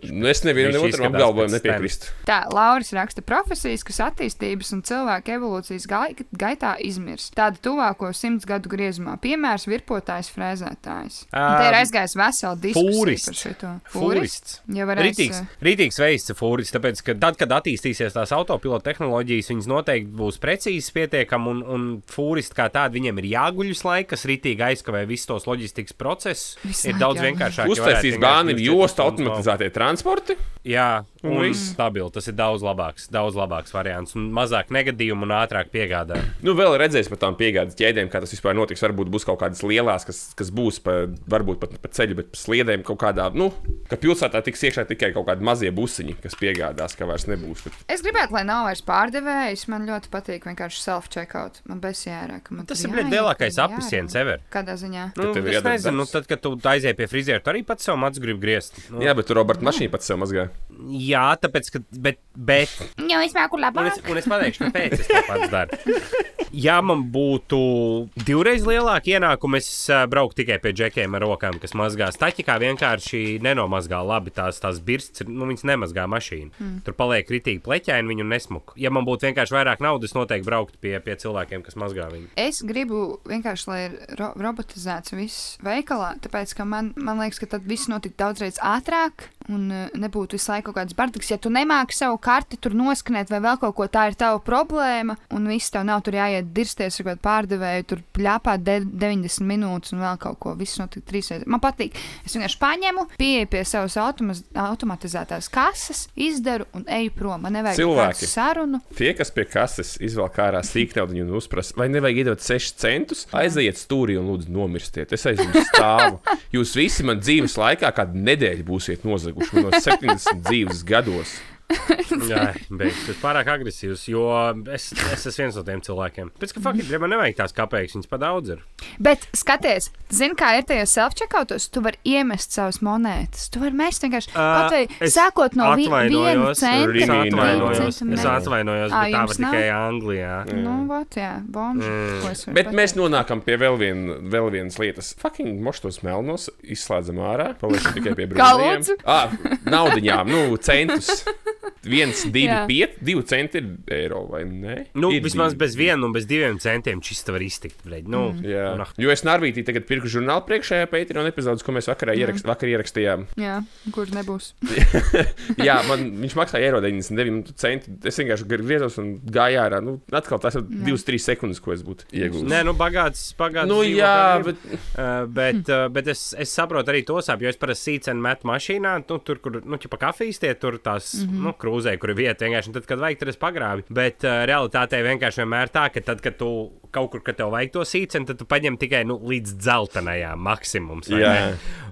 Nu, es nevienam otram apgalvojumam pēc nepiekrīstu. Tā, Lauris raksta profesijas, kas attīstības un cilvēka evolūcijas gai gaitā izmirs. Tāda tuvāko simts gadu griezumā. Piemērs virpotājs, frēzētājs. Un Te ir aizgājis vesela diskusija fūrists. par šito. Fūrists. Rītīgs, rītīgs veids ir fūris, tāpēc, ka tad, kad attīstīsies tās autopilota tehnoloģijas, viņas noteikti būs precīzas, pietiekami, un, un fūristi kā tādi viņiem ir jāguļ uz laika, kas rītīgi aizkavē visus tos loģistikas procesus. Ir daudz vienkāršāk. Uztaisīs bāni 24 jostu stundas automatizētie transporti. Jā, Un un stabili. Tas ir daudz labāks, daudz labāks variants. Un mazāk negadījumu un ātrāk piegādā. Nu, vēl redzēs par tām piegādes ķēdēm, kā tas vispār notiks. Varbūt būs kaut kādas lielas, kas, kas būs pa, varbūt pat pa ceļu, bet pa sliedēm kaut kādā. Nu, ka pilsētā tiks iekšā tikai kaut kādi mazie busiņi, kas piegādās, ka vairs nebūs. Bet... Es gribētu, lai nav vairs pārdevējs. Man ļoti patīk vienkārši self-checkout. Man bez jārāk. Man Tas ir lielākais jārāk. ever. Kādā ziņā? Nu, ir es nezinu, nu, tad, kad tu aizies pie friziera, tu arī pats savu matu gribi griezt. Nu, Jā, bet tur Roberta mašīna pats sev mazgā. jā, tāpēc, ka. Bet, bet Jā, es māku Un labāk. es, un es pateikšu, kāpēc es to pats daru. Ja man būtu divreiz lielāka ienākuma, es uh, brauktu tikai pie džekiem ar rokām, kas mazgā staķi, kā vienkārši nenomazgā labi tās, tās birstas, nu, viņas nemazgā mašīnu. Mm. Tur paliek kritīgi pleķaini, viņu nesmuku. Ja man būtu vienkārši vairāk naudas, noteikti brauktu pie, pie cilvēkiem, kas mazgā viņu. Es gribu vienkārši, lai ir ro robotizēts viss veikalā, tāpēc ka man, man liekas, ka tad viss notiktu daudzreiz ātrāk. Un uh, nebūtu visu laiku kaut kāds bardaks. Ja tu nemāki savu karti tur noskanēt vai vēl kaut ko, tā ir tava problēma. Un viss tev nav tur jāiet dirsties ar kādu pārdevēju, tur pļāpāt de 90 minūtes un vēl kaut ko. Viss notika trīs reizes. Man patīk. Es vienkārši paņemu, pieeju pie savas automaz, automatizētās kases, izdaru un eju prom. Man nevajag Cilvēki. sarunu. Tie, kas pie kases izvelk ārā sīknaudu un uzprasa, vai nevajag iedot 6 centus, aiziet stūrī un lūdzu nomirstiet. Es aiz jums stāvu. Jūs visi man dzīves laikā kādu nedēļu būsiet nozaguši no 70 dzīves gados. Jā, bet tas pārāk agresīvs, jo es, es esmu viens no tiem cilvēkiem. Pēc tam, ka faktiski man nevajag tās kāpējas, viņas pa daudz ir. Bet skaties, zini, kā ir tajos self-checkoutos, tu vari iemest savas monētas. Tu vari mest vienkārši kaut vai sākot no vi viena centa. Es atvainojos, es atvainojos, Ā, bet tā var tikai Anglijā. Nu, vat, jā, bomža. Mm. Bet mēs nonākam pie vēl, vien, vēl vienas lietas. Fucking moštos melnos, izslēdzam ārā, paliekam tikai pie brīvības. Ah, naudiņām, nu, centus. Viens, divi, pieci, divi centi ir eiro vai ne? Nu, ir vismaz divi. bez viena un bez diviem centiem šis var iztikt. Bļaļ. Nu, Mm. Jā, un, ah, jo es Narvītī tagad pirku žurnālu priekšējā Patreon epizodes, ko mēs vakarā ierakst, vakar ierakstījām. Jā, kur nebūs. Jā, man viņš maksāja eiro 99 centi. Es vienkārši griezos un gāju ārā. Nu, atkal tas ir 2-3 sekundes, ko es būtu iegūmis. Nē, nu, bagāts, bagāts. Nu, jā, bet Uh, bet, uh, bet es, es saprotu arī to sāpju, jo es parasti sīcenu metu mašīnā, nu, tur, kur, nu, ķipa kafijas tie tur tās, mm -hmm. nu, krūzē, kur ir vieta vienkārši, un tad, kad vajag, tad es pagrābu. Bet uh, realitātē vienkārši vienmēr tā, ka tad, kad tu kaut kur, kad tev vajag to sīcenu, tad tu paņem tikai nu, līdz dzeltenajām maksimums.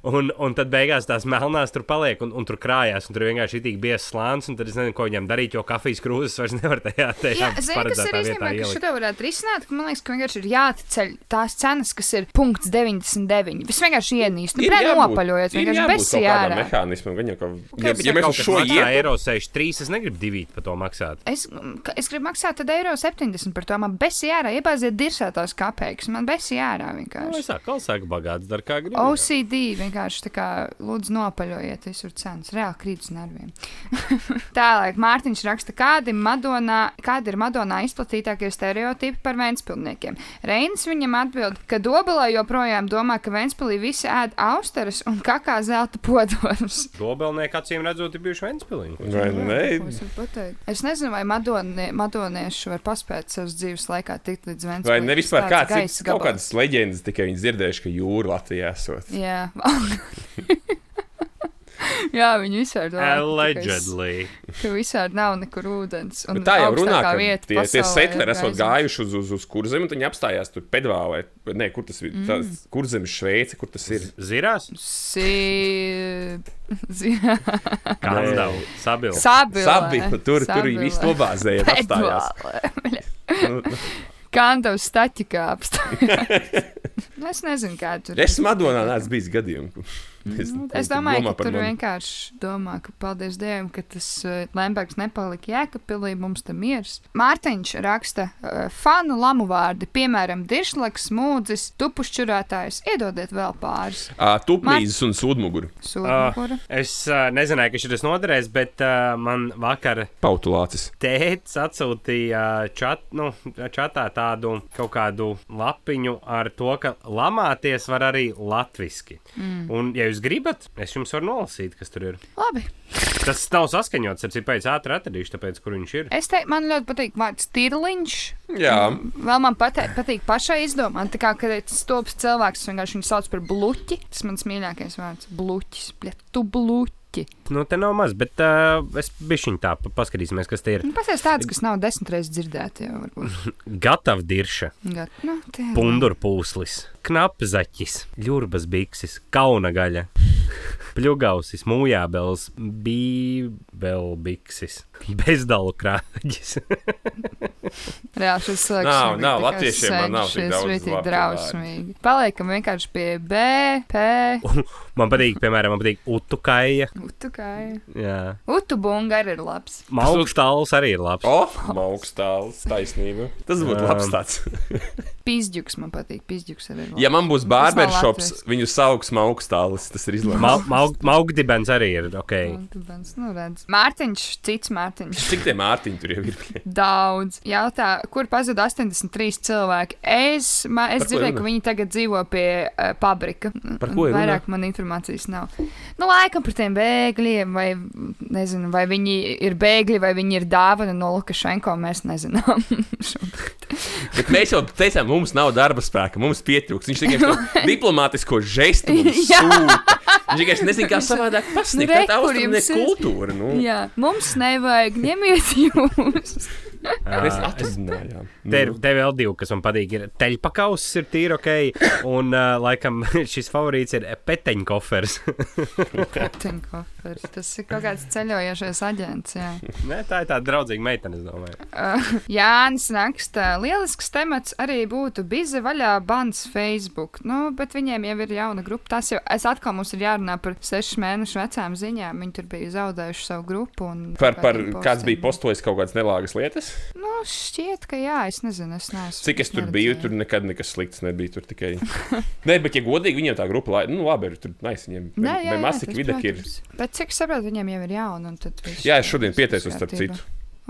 Un, un tad beigās tās melnās tur paliek, un, un tur krājās, un tur vienkārši ir tik biezs slānis, un tad es nezinu, ko viņam darīt, jo kafijas krūzes vairs nevar tajā teikt. Jā, zinu, kas ir izņēmumi, ka šo te varētu risināt, ka man liekas, ka vienkārši ir jāatceļ tās cenas, kas ir punkts 99. Viss vienkārši ienīst, nu, nopaļojot, vienkārši besijā. Mehānismam, viņam, ka, okay, ja, ja mēs uz šo eiro 6 trīs, es negribu divīt par to maksāt. Es, es gribu maksāt, tad eiro 70 par to. Man besi jārā, iebāziet dirsētos kapeikus. Man besi jārā vienkārši. Nu, es saku, kā saka, bagāts dar kā gribi. OCD vienkārši tā kā lūdzu nopaļojiet visur cenas. Reāli krīt uz nerviem. Tālāk Mārtiņš raksta, kādi, Madonā, kādi ir Madonā izplatītākie stereotipi par Vēnspilniekiem. Reinis viņam atbild, ka Dobelē joprojām domā, ka Vēnspilī visi ēd austeres un kakā zelta podos. Dobelnieki acīm redzot ir bijuši Vēnspilī vai ne? Es nezinu, vai madonie, madonieši var paspēt savas dzīves laikā tikt līdz Vēnspilī. Vai ne vispār kāds cits, kaut kādas leģendas tikai viņi dzirdējuši, ka jūra Latvijā esot. Jā, Jā, viņi visur ka Allegedly. ka visur nav nekur ūdens. un Bet tā jau runā, ka vieta tie, tie setleri ir esot gaisa. gājuši uz, uz, uz kurzem, un viņi apstājās tur pedvālē. Nē, kur tas ir? Tas Mm. kurzemes Šveice, kur tas ir? Zirās? Si... Zi- Kandau. Sabil. Sabilē. Sabi, tur, tur Sabilē. viņi viss nobāzēja, apstājās. Pedvālē. Nu, Kandavs staķikā apstājās. Nu, es nezinu, kā tur Es Madonā neesmu bijis gadījumu. Es, Nu, Es domāju, domā ka tur mani. vienkārši domā, ka paldies Dievam, ka tas uh, Lembergs nepalika jēkapilī, mums tam miers. Mārtiņš raksta uh, fanu lamu vārdi, piemēram, diršlaks, mūdzis, tupušķurētājs, iedodiet vēl pāris. Ā, Tuplīzes un sūdmuguri. Sūdmugura. Es uh, nezināju, ka šis noderēs, bet uh, man vakar Pautulācis. tēvs atsūtīja čat, nu, čatā tādu kaut kādu lapiņu ar to, ka lamāties var arī latviski. Mm. Un, ja jūs gribat, es jums varu nolasīt, kas tur ir. Labi. Tas nav saskaņots, ar cik pēc ātri atradīšu, tāpēc, kur viņš ir. Es teiktu, man ļoti patīk vārds tirliņš. Jā, Vēl man patīk, patīk pašai izdomāt, tā kā kad ir stulbs cilvēks, vienkārši viņu sauc par bluķi. Tas mans mīļākais vārds - bluķis. Bļet, tu bluķi. Nu, te nav maz, bet uh, es bišķiņ tā pa- paskatīsimies, kas te ir. Nu, Pasies tāds, kas nav desmit reizes dzirdēti jau varbūt. Gatava dirša. Gat, nu, tie. Pundurpūslis, knapzaķis, ļurbas bikses, kauna gaļa, pļugausis, mūjābels, bībelbikses, bezdalu krāģis. Reāli šis cilvēks. Nav, ir nav, latviešiem man nav tik daudz labu drausmīgi. Paliekam vienkārši pie B, P, man patīk, piemēram, man patīk utukaja. utukai. Jā. Utubunga arī ir labs. Maukstāls arī ir labs. o, augstāls, taisnība. Tas būtu Jā. labs tāds. Pizģuks man patīk, pizģuks arī. Ja man būs barbershops, viņu sauks augstālis, tas ir izlēmts. Mau- mau- Maugdibens arī ir ok. Utubens, Nu, redz. Mārtiņš, cits Mārtiņš. Cik tie mārtiņi tur jau ir? Daudz. Jautā, kur pazuda 83 cilvēki? Es, ma, es dzirdēju, ka viņi tagad dzīvo pie uh, pabrika. Par ko ir? Vairāk man informācijas nav. Nu, laikam par tiem bēgļiem, vai nezinu, vai viņi ir bēgļi, vai viņi ir dāvana no Lukašenko, mēs nezinām. Bet mēs jau teicām, mums nav darba spēka, mums pietrūks. Viņš tikai to diplomātisko žestu sūta. Viņš vienkārši nezina, kā savādāk pasniegt. Nu, re, Tā ir ir? kultūra. Nu. Jā, mums nevajag ņemiet jūs. Mēs Ā, atrazinājām. Te ir te vēl divi, kas man patīk. Ir teļpakaus, ir tīri ok. Un, uh, laikam, šis favorīts ir peteņkofers. Tinkofers. Tas ir kaut kāds ceļojošais aģents. Jā. Nē, tā ir tāda draudzīga meitene, es domāju. Uh, Jānis raksta, lielisks temats arī būtu bize vaļā bans Facebook. Nu, bet viņiem jau ir jauna grupa. Tas jau, es atkal mums ir jārunā par sešu mēnešu vecām ziņām. Viņi tur bija zaudējuši savu grupu. un Par, par kāds bija postojis kaut kādas nelāgas lietas? Nu, šķiet, ka jā, es nezinu, es neesmu. Cik es tur biju, tur nekad nekas slikts nebija. Tur tikai. Nē, bet, ja godīgi, viņiem tā grupa, lai, nu, labi, ir tur nais viņiem. Ir. protams. Bet cik saprotu, viņiem jau ir jauna. Jā, es šodien pieteicos, starp citu.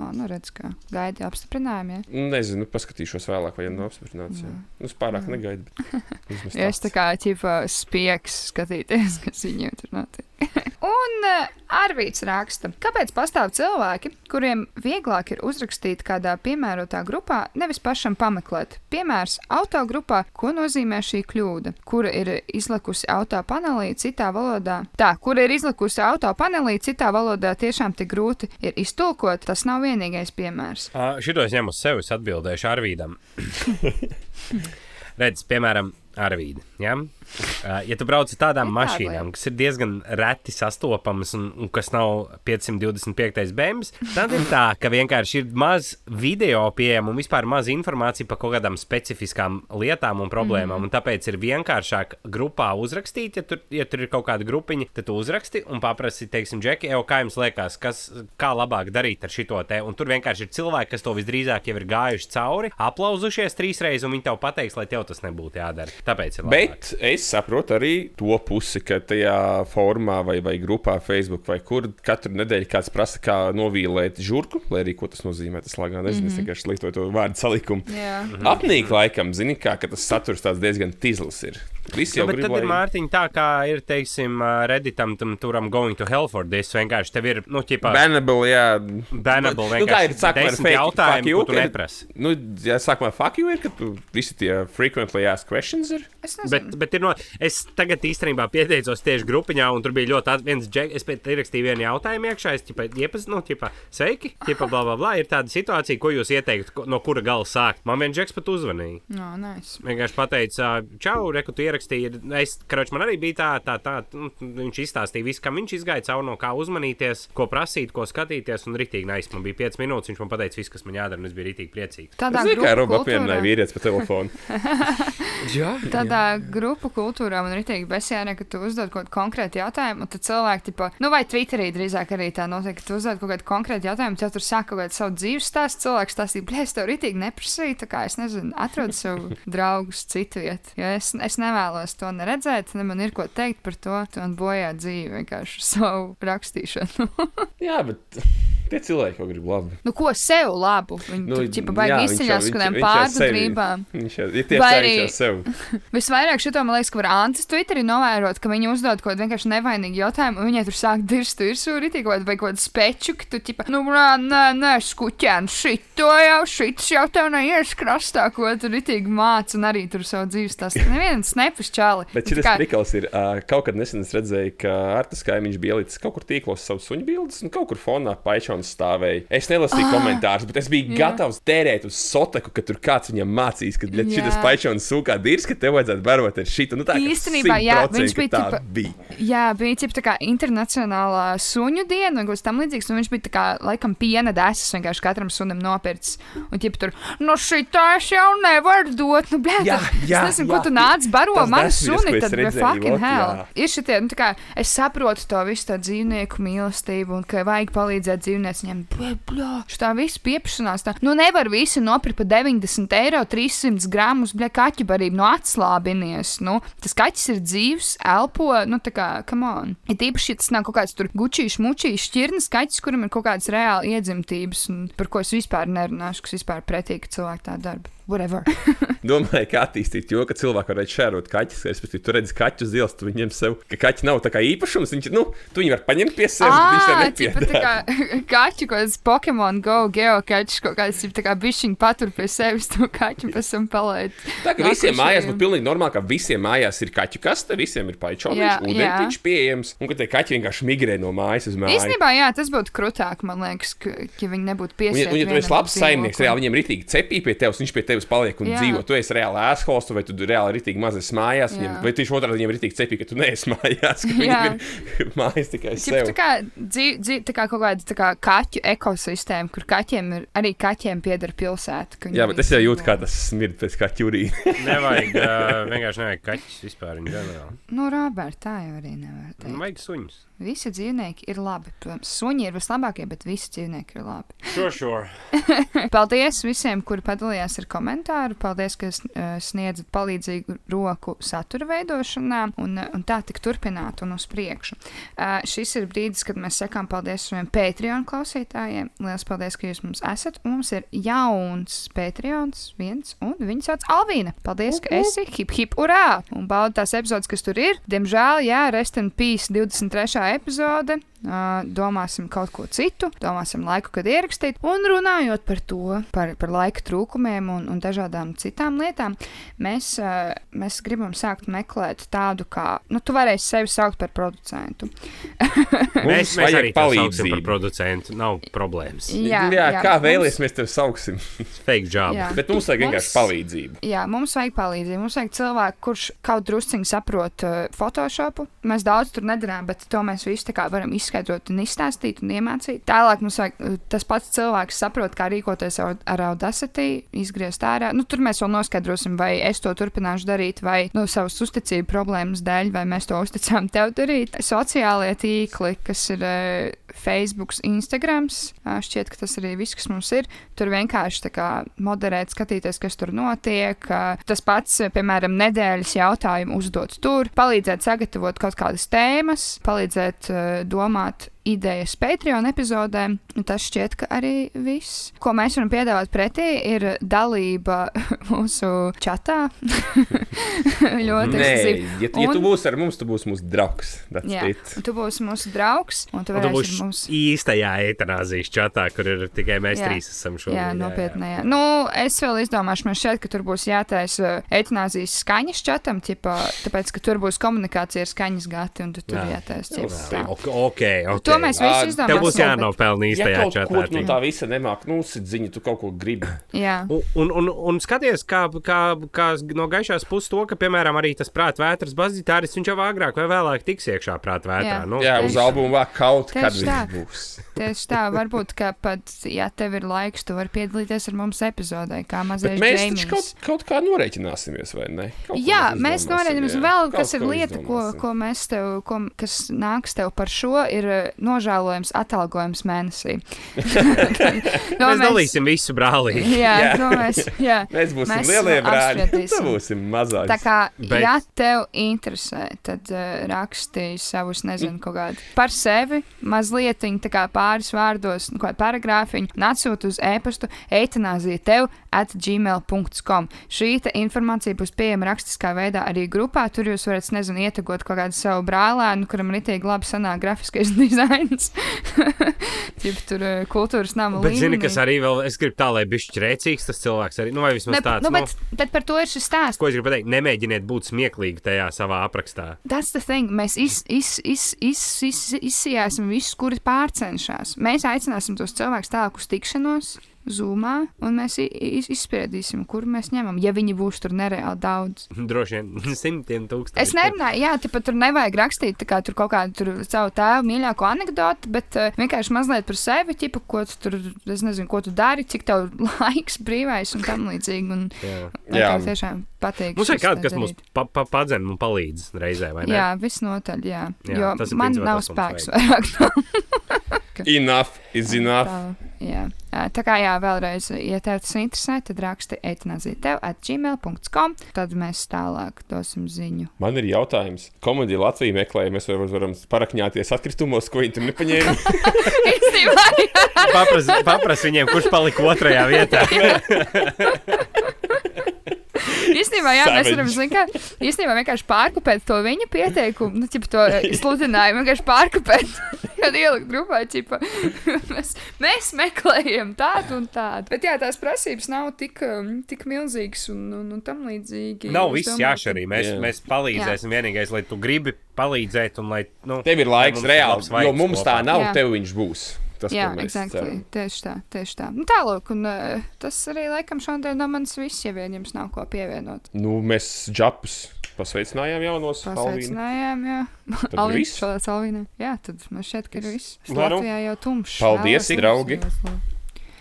O, nu redz, kā gaidi apstiprinājumu. Ja? Nezinu, paskatīšos vēlāk, vai jau nav apstiprināts. jā. Nu, es pārāk negaidu. bet es tā kā ķipa spiegs skatīties, kas viņiem tur notiek. Un Arvīts raksta, kāpēc pastāv cilvēki, kuriem vieglāk ir uzrakstīt kādā piemērotā grupā, nevis pašam pameklēt. Piemērs autogrupā, ko nozīmē šī kļūda, kura ir izlikusi auto panelī citā valodā. Tā, kura ir izlikusi auto panelī citā valodā, tiešām tik grūti ir iztulkot, tas nav vienīgais piemērs. Uh, šito es ņemu uz sevis, atbildēšu Arvīdam. Redz, piemēram, Arvīda. Ja? Uh, ja tu brauc ar tādām Ir tāda mašīnām, kas ir diezgan reti sastopamas un, un kas nav 525. bēmas, tad ir tā, ka vienkārši ir maz video pieejama un vispār maz informācija par kaut kādām specifiskām lietām un problēmām. Mm. Un tāpēc ir vienkāršāk grupā uzrakstīt, ja tur, ja tur ir kaut kāda grupiņa, tad tu uzraksti un paprasti, teiksim, Džeki, jau kā jums liekas, kas, kā labāk darīt ar šito te. Un tur vienkārši ir cilvēki, kas to visdrīzāk jau ir gājuši cauri, aplauzušies trīs reizes, un viņi tev pateiks, lai tev tas nebūtu jādara. Tāpēc ir labāk. Es saprotu arī to pusi, ka tajā formā vai, vai grupā, Facebook vai kur katru nedēļu kāds prasa, kā novīlēt žurku, lai arī ko tas nozīmē. Tas lagā nezinu, mm -hmm. es vienkārši lietoju to vārdu salikumu. Jā. Apnīk laikam, zini, kā ka tas saturs tāds diezgan tizls ir. Visi Jā, jau bet grib, tad ir lai... Mārtiņa tā, kā ir, teiksim, Redditam, tam turam going to hell for this. Vienkārši tev ir, nu, ķipā, Bannable, jā. bannable, Nu, kā ir vienkārši sākumā ar fake jautājumi, fuck you, ko tu neprasi. Nu, jā, sākumā fuck you ir, ka tu visi tie frequently asked questions ir. Es nezinu. Bet, bet ir no, es tagad īstenībā pieteicos tieši grupiņā, un tur bija ļoti viens džek, es ierakstīju vienu jautājumu iekšā, es ķipa, iepas, nu, ķipa, sveiki, ķipa, bla, bla, bla, ir tāda situācija, ko jūs ieteiktu, ko- no kura gala sākt. Man viens džeks pat uzvanīja. No, nice. Vienkārši pateica, čau, reku, tu ierakstīji. Es, karoč, man arī bija tā, tā, tā. Nu, viņš izstāstīja visu, kam viņš izgāja cauri, no kā uzmanīties, ko prasīt, ko skatīties. Un rītīgi nais. Man bija 5 minūtes, viņš man pateica visu, kas man jādara, un es biju rītīgi priecīgs. Tādā zinu, kā Roba apvienoja vīrietis pa telefonu. jā, Tādā grupu kultūrā man ir teikt, besjāne, ka tu uzdod kaut kādu konkrētu jautājumu, un tad cilvēki, tipo, nu, vai Twitterī drīzāk arī tā notiek, ka tu uzdod kaut kādu konkrētu jautājumu, tad tur saka kaut kādu savu dzīves stāstu. Cilvēks stāstīja, blē, es tev rītīgi neprasīju, tā kā es nezinu, atrod sev draugus citu vietu. Jo es, es nevēlos to neredzēt, ne man ir ko teikt par to, tu man bojā dzīvi vienkārši savu rakstīšanu. jā, bet tie cilvēki jau grib labi. nu, ko sev labu? Viņi Nu, tur baigi jau- izceļās viņš- kaut kādām pārgudrībām. Viņš jau ir jau sev. Visvairāk šito man liekas, ka var Antis Twitterī novērot, ka viņi uzdod kaut kādu vienkārši nevainīgu jautājumu, un viņi tur sāk dirzt virsū, rītīgi kaut vai kaut kādu speču, ka tu, ķipa, nu, rā, nē, nē, skuķēn, šito jau, šits jau tev neies krastā, ko tu rītīgi māc, un arī tur savu dzīves tas. Neviens nepus čāli. Bet šis prikals ir, uh, kaut kad nesen es redzēju, ka Artas kaimiņš bija ielicis kaut kur tīklos savus suņu bildes, un kaut kur fonā paičons stāvēja. Es nelasīju ah, komentārus, bet es biju jā. gatavs tērēt uz soteku, ka tur kāds viņam mācīs, ka šis Jā. paičons sūkā dirs, ka tev vajadzētu barot ar šito. Nu, tā, Īstenībā, jā, 100% viņš bija tā tipa- bija. Jā, bija ķip, tā kā internacionālā suņu diena, vai kaut kas tam līdzīgs. Un viņš bija tā kā, laikam, piena desas vienkārši katram sunim nopircis. Un, ķip, tur, no šī tā es jau nevaru dot. Nu, blē, Jā, tad, jā, es nezinu, jā, ko tu nāc baro manu suni, tad redzēju, fucking ot, hell. jā. Ir šitie, nu, tā kā, es saprotu to visu tā dzīvnieku mīlestību un ka vajag palīdzēt dzīvnieciem. Šitā visu piepšanās, tā, nu, nevar visi nopirkt par 90 eiro 300 gramus, blē, kaķu barību no atslābinies. Nu, tas kaķis ir dzīves, elpo, nu, tā kā, come on. Ir tīpaši, ja tas nav kaut kāds tur gučīšs, mučīšs, šķirnes kaķis, kuram ir kaut kādas reāli iedzimtības, un par ko es vispār nerunāšu, kas vispār pretīgi, ka cilvēki tā darba. Whatever. Domāju, kā attīstīt, jo, ka cilvēki varētu šērot kaķus. Respektīvi, tu redzi kaķu uz ielas, tu viņiem sev, ka kaķi nav tā kā īpašums. Viņš, nu, tu viņu var paņemt pie sevis, viņš tev nepiedara. kā kaķu, ko tas Pokemon Go, geokaķis, kaut kāds ir tā kā bišķiņ patur pie sevis to kaķu, pēc tam palaid. Tā kā visiem mājās būtu pilnīgi normāli, ka visiem mājās ir kaķu kaste, visiem ir ūdeņtiņš jā. pieejams, un ka tie kaķi vienkārši migrē no mājas uz māju. Īstenībā, jā, tas būtu krutāk, man liekas, ka, ja viņi nebūtu piesieti. un, ja tu esi labs saimnieks, reāli viņiem ir rītīgi cepī pie tevis, viņš pie tevis apstākļos paliek un Jā. dzīvo. Tu esi reāli ēskols, vai tu reāli ritīgi maz esi mājās, viņiem, Jā. vai tieši otrādi viņiem ir ritīgi cepīgi, ka tu neesi mājās, ka viņiem ir mājas tikai Cip, tā sev. kā, dzīv, dzīv, tā kā kaut kāda tā kā kaķu ekosistēma, kur kaķiem ir arī kaķiem pieder pilsēta. Jā, bet es jau jūtu, kā tas smird pēc kā ķurī. Nevajag, uh, vienkārši nevajag kaķis vispār. Nu, Robert, tā jau arī nevar teikt. Vajag suņus. Visi dzīvnieki ir labi. Protams, suņi ir vislabākie, bet visi dzīvnieki ir labi. Sure, sure. Paldies visiem, kuri padalījās ar komentāru. Paldies, ka uh, sniedzat palīdzīgu roku satura veidošanā, un, uh, un tā tik turpināt un uz priekšu. Uh, šis ir brīdis, kad mēs sakām paldies saviem Patreon klausītājiem. Lielas paldies, ka jūs mums esat. Un mums ir jauns Patreons, viens, un viņa sauc Alvīna. Paldies, ka esi hip hip urā! Un bauda tās epizodes, kas tur ir. Diemžēl, jā, Rest in Peace 23. epizode. Domāsim kaut ko citu, domāsim laiku, kad ierakstīt. Un runājot par to, par, par laika trūkumiem un, un dažādām citām lietām, mēs, mēs gribam sākt meklēt tādu, kā, nu, tu varēsi sevi saukt par producentu. Mēs, mēs arī palīdzību. par producentu. Nav problēmas. Jā, jā, kā mums- vēlies, mēs tevi sauksim. Fake job. Jā. Bet mums vajag vienkārši Mums- palīdzību. Jā, mums vajag palīdzību. Mums vajag cilvēku, kurš kaut drusciņi saprot uh, Photoshopu. Mēs daudz tur nedarām, bet to mēs visi tā kā varam izskaidrot un izstāstīt un iemācīt. Tālāk mums vajag uh, tas pats cilvēks saprot, kā rīkoties ar, ar Audacity, izgriezt ārā. Nu, tur mēs vēl noskaidrosim, vai es to turpināšu darīt, vai no nu, savas uzticības problēmas dēļ, vai mēs to uzticām tev darīt. Sociālie tīkli, kas ir uh, Facebook, Instagram, šķiet, ka tas arī viss, kas mums ir. Tur vienkārši kā moderēt, skatīties, kas tur notiek. Tas pats, piemēram, nedēļas jautājumu uzdot tur, palīdzēt sagatavot kaut kādas tēmas, palīdzēt ā, domāt idejas Patreon epizodēm. Un Tas šķiet, ka arī viss. Ko mēs varam piedāvāt pretī, ir dalība mūsu čatā. Ļoti Nē, ekskluzīvi. ja, ja tu Un- būsi ar mums, tu būsi mūsu draugs. That's Jā, tu būsi mūsu draugs, un tu Un tu būsi mums. īstajā eitanāzijas čatā, kur ir tikai mēs Jā. trīs esam šodien. Jā, nopietni. Jā. Nu, es vēl izdomāšu, man šķiet, ka tur būs jātaisa eitanāzijas skaņas čatam, ķipā, tāpēc, ka tur būs komunikācija ar skaņas gati, un tu tur Jā. jātaisa. Jā, ķipā. ok, ok. okay. To mēs visi Ā, izdomāsim. Tev būs jānopelna Ja īstajā kaut čatā. ko tu no tā visa nemāk, nu, sit ziņu, tu kaut ko gribi. Jā. Un, un, un, un skaties, kā, kā, kā no gaišās puses to, ka, piemēram, arī tas prāta vētras bazitāris, viņš jau agrāk vai vēlāk tiks iekšā prāta vētrā. Jā. Nu, Jā, uz albumu vēl kaut kad tā. viņš būs. Tieši tā, varbūt, ka pat, ja tev ir laiks, tu vari piedalīties ar mums epizodē, kā mazais Bet mēs taču kaut, kaut kā norēķināsimies, vai ne? Kaut Jā, mēs jā. Vēl kas ir lieta, ko, ko mēs tev, ko, kas nāks tev par šo, ir nožēlojams atalgojums mēnesī. To Mēs dalīsim visu brālī. Jā, Jā. to mēs. Jā. Mēs būsim Mēs lielie brāļi. Tā būsim mazāki. Tā kā, Bet- ja tev interesē, tad uh, rakstīj savus, nezinu, kaut kādu par sevi, mazliet pāris vārdos, nu, kādu paragrāfiņu, un atsūti uz e-pastu eitanāzija tev at gmail.com. Šī informācija būs pieejama rakstiskā veidā arī grupā. Tur jūs varat, nezinu, ietekot kaut kādu savu brālēnu, kuram ir itīgi labi sanāk grafiskais dizains. Tip, tur uh, kultūras nama Bet, zini, līmenī. kas arī vēl, es gribu tā, lai bišķi rēcīgs tas cilvēks arī, nu, vai vismaz Ne, tāds, nu, nu, bet, bet par to ir šis stāsts. ko es gribu pateikt, nemēģiniet būt smieklīgi tajā savā aprakstā. Tas ir tas, mēs iz, iz, iz, iz, iz, izsijāsim visus, kuri pārcenšas. Mēs aicināsim tos cilvēkus tālāk uz tikšanos. Zumā, un mēs izspriedīsim, kur mēs ņemam. Ja viņi būs tur nereāli daudz. Droši vien simtiem tūkstoši. Es nerunāju, jā, tāpat tur nevajag rakstīt tā kā tur kaut kādu tur savu tēvu mīļāko anekdoti, bet uh, vienkārši mazliet par sevi, ķipa, ko tu tur, es nezinu, ko tu dari, cik tev laiks brīvais un tam līdzīgi. Un, Jā. lai Jā. tiešām patīk. Mums ir kāds, kas mums pa, pa, padzen un palīdz reizē, vai ne? Jā, visnotaļ, jā. Jā, jo tas ir man nav spēks vairāk. Enough is enough. Tā, jā. Tā kā jā, vēlreiz, ja tev tas interesē, tad raksti eitanāzija tev at gmail.com. Tad mēs tālāk dosim ziņu. Man ir jautājums. Komēdija Latvija meklē, mēs varam, varam parakņāties atkritumos, ko viņi tur nepaņēma. Papras, papras viņiem, kurš palika otrajā vietā. Īstenībā, jā, mēs varam, zin, kā, īstenībā vienkārši pārkopēt to viņa pieteikumu, nu, ķip, to eh, sludinājumu, vienkārši pārkopēt, kad ielikt grupā, ķipa, mēs, mēs meklējam tādu un tādu. Bet jā, tās prasības nav tik, um, tik milzīgas un, un, un tam līdzīgi. Nav viss jāšarī. Mēs, Jā. mēs palīdzēsim vienīgais, lai tu gribi palīdzēt un lai. Nu, Tev ir lai laiks labs jo mums tā nav, Jā. tev viņš būs. Tas, Jā, exactly. tieši tā, tieši tā. Nu, tālāk, un uh, tas arī laikam šodien no manis viss, ja vien jums nav ko pievienot. Nu, mēs džapus pasveicinājām jaunos. Pasveicinājām, jā. Alvīns šodien Alvīnai. Jā, tad man šķiet, ka ir viss. Latvijā jau tumšs. Paldies, Vēlos draugi.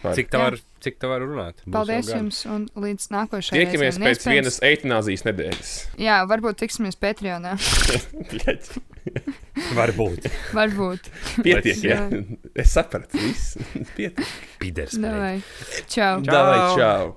Cik tā Jā. Cik tā var runāt? Paldies jums, un līdz nākošajai Tiekamies reizei. Un pēc vienas eitanāzijas nedēļas. Jā, varbūt tiksimies Patreonā. Varbūt. varbūt. Pietiek. Jā. Es sapratu, viss. Pietiek. Piders. Davai. Čau. Davai, čau!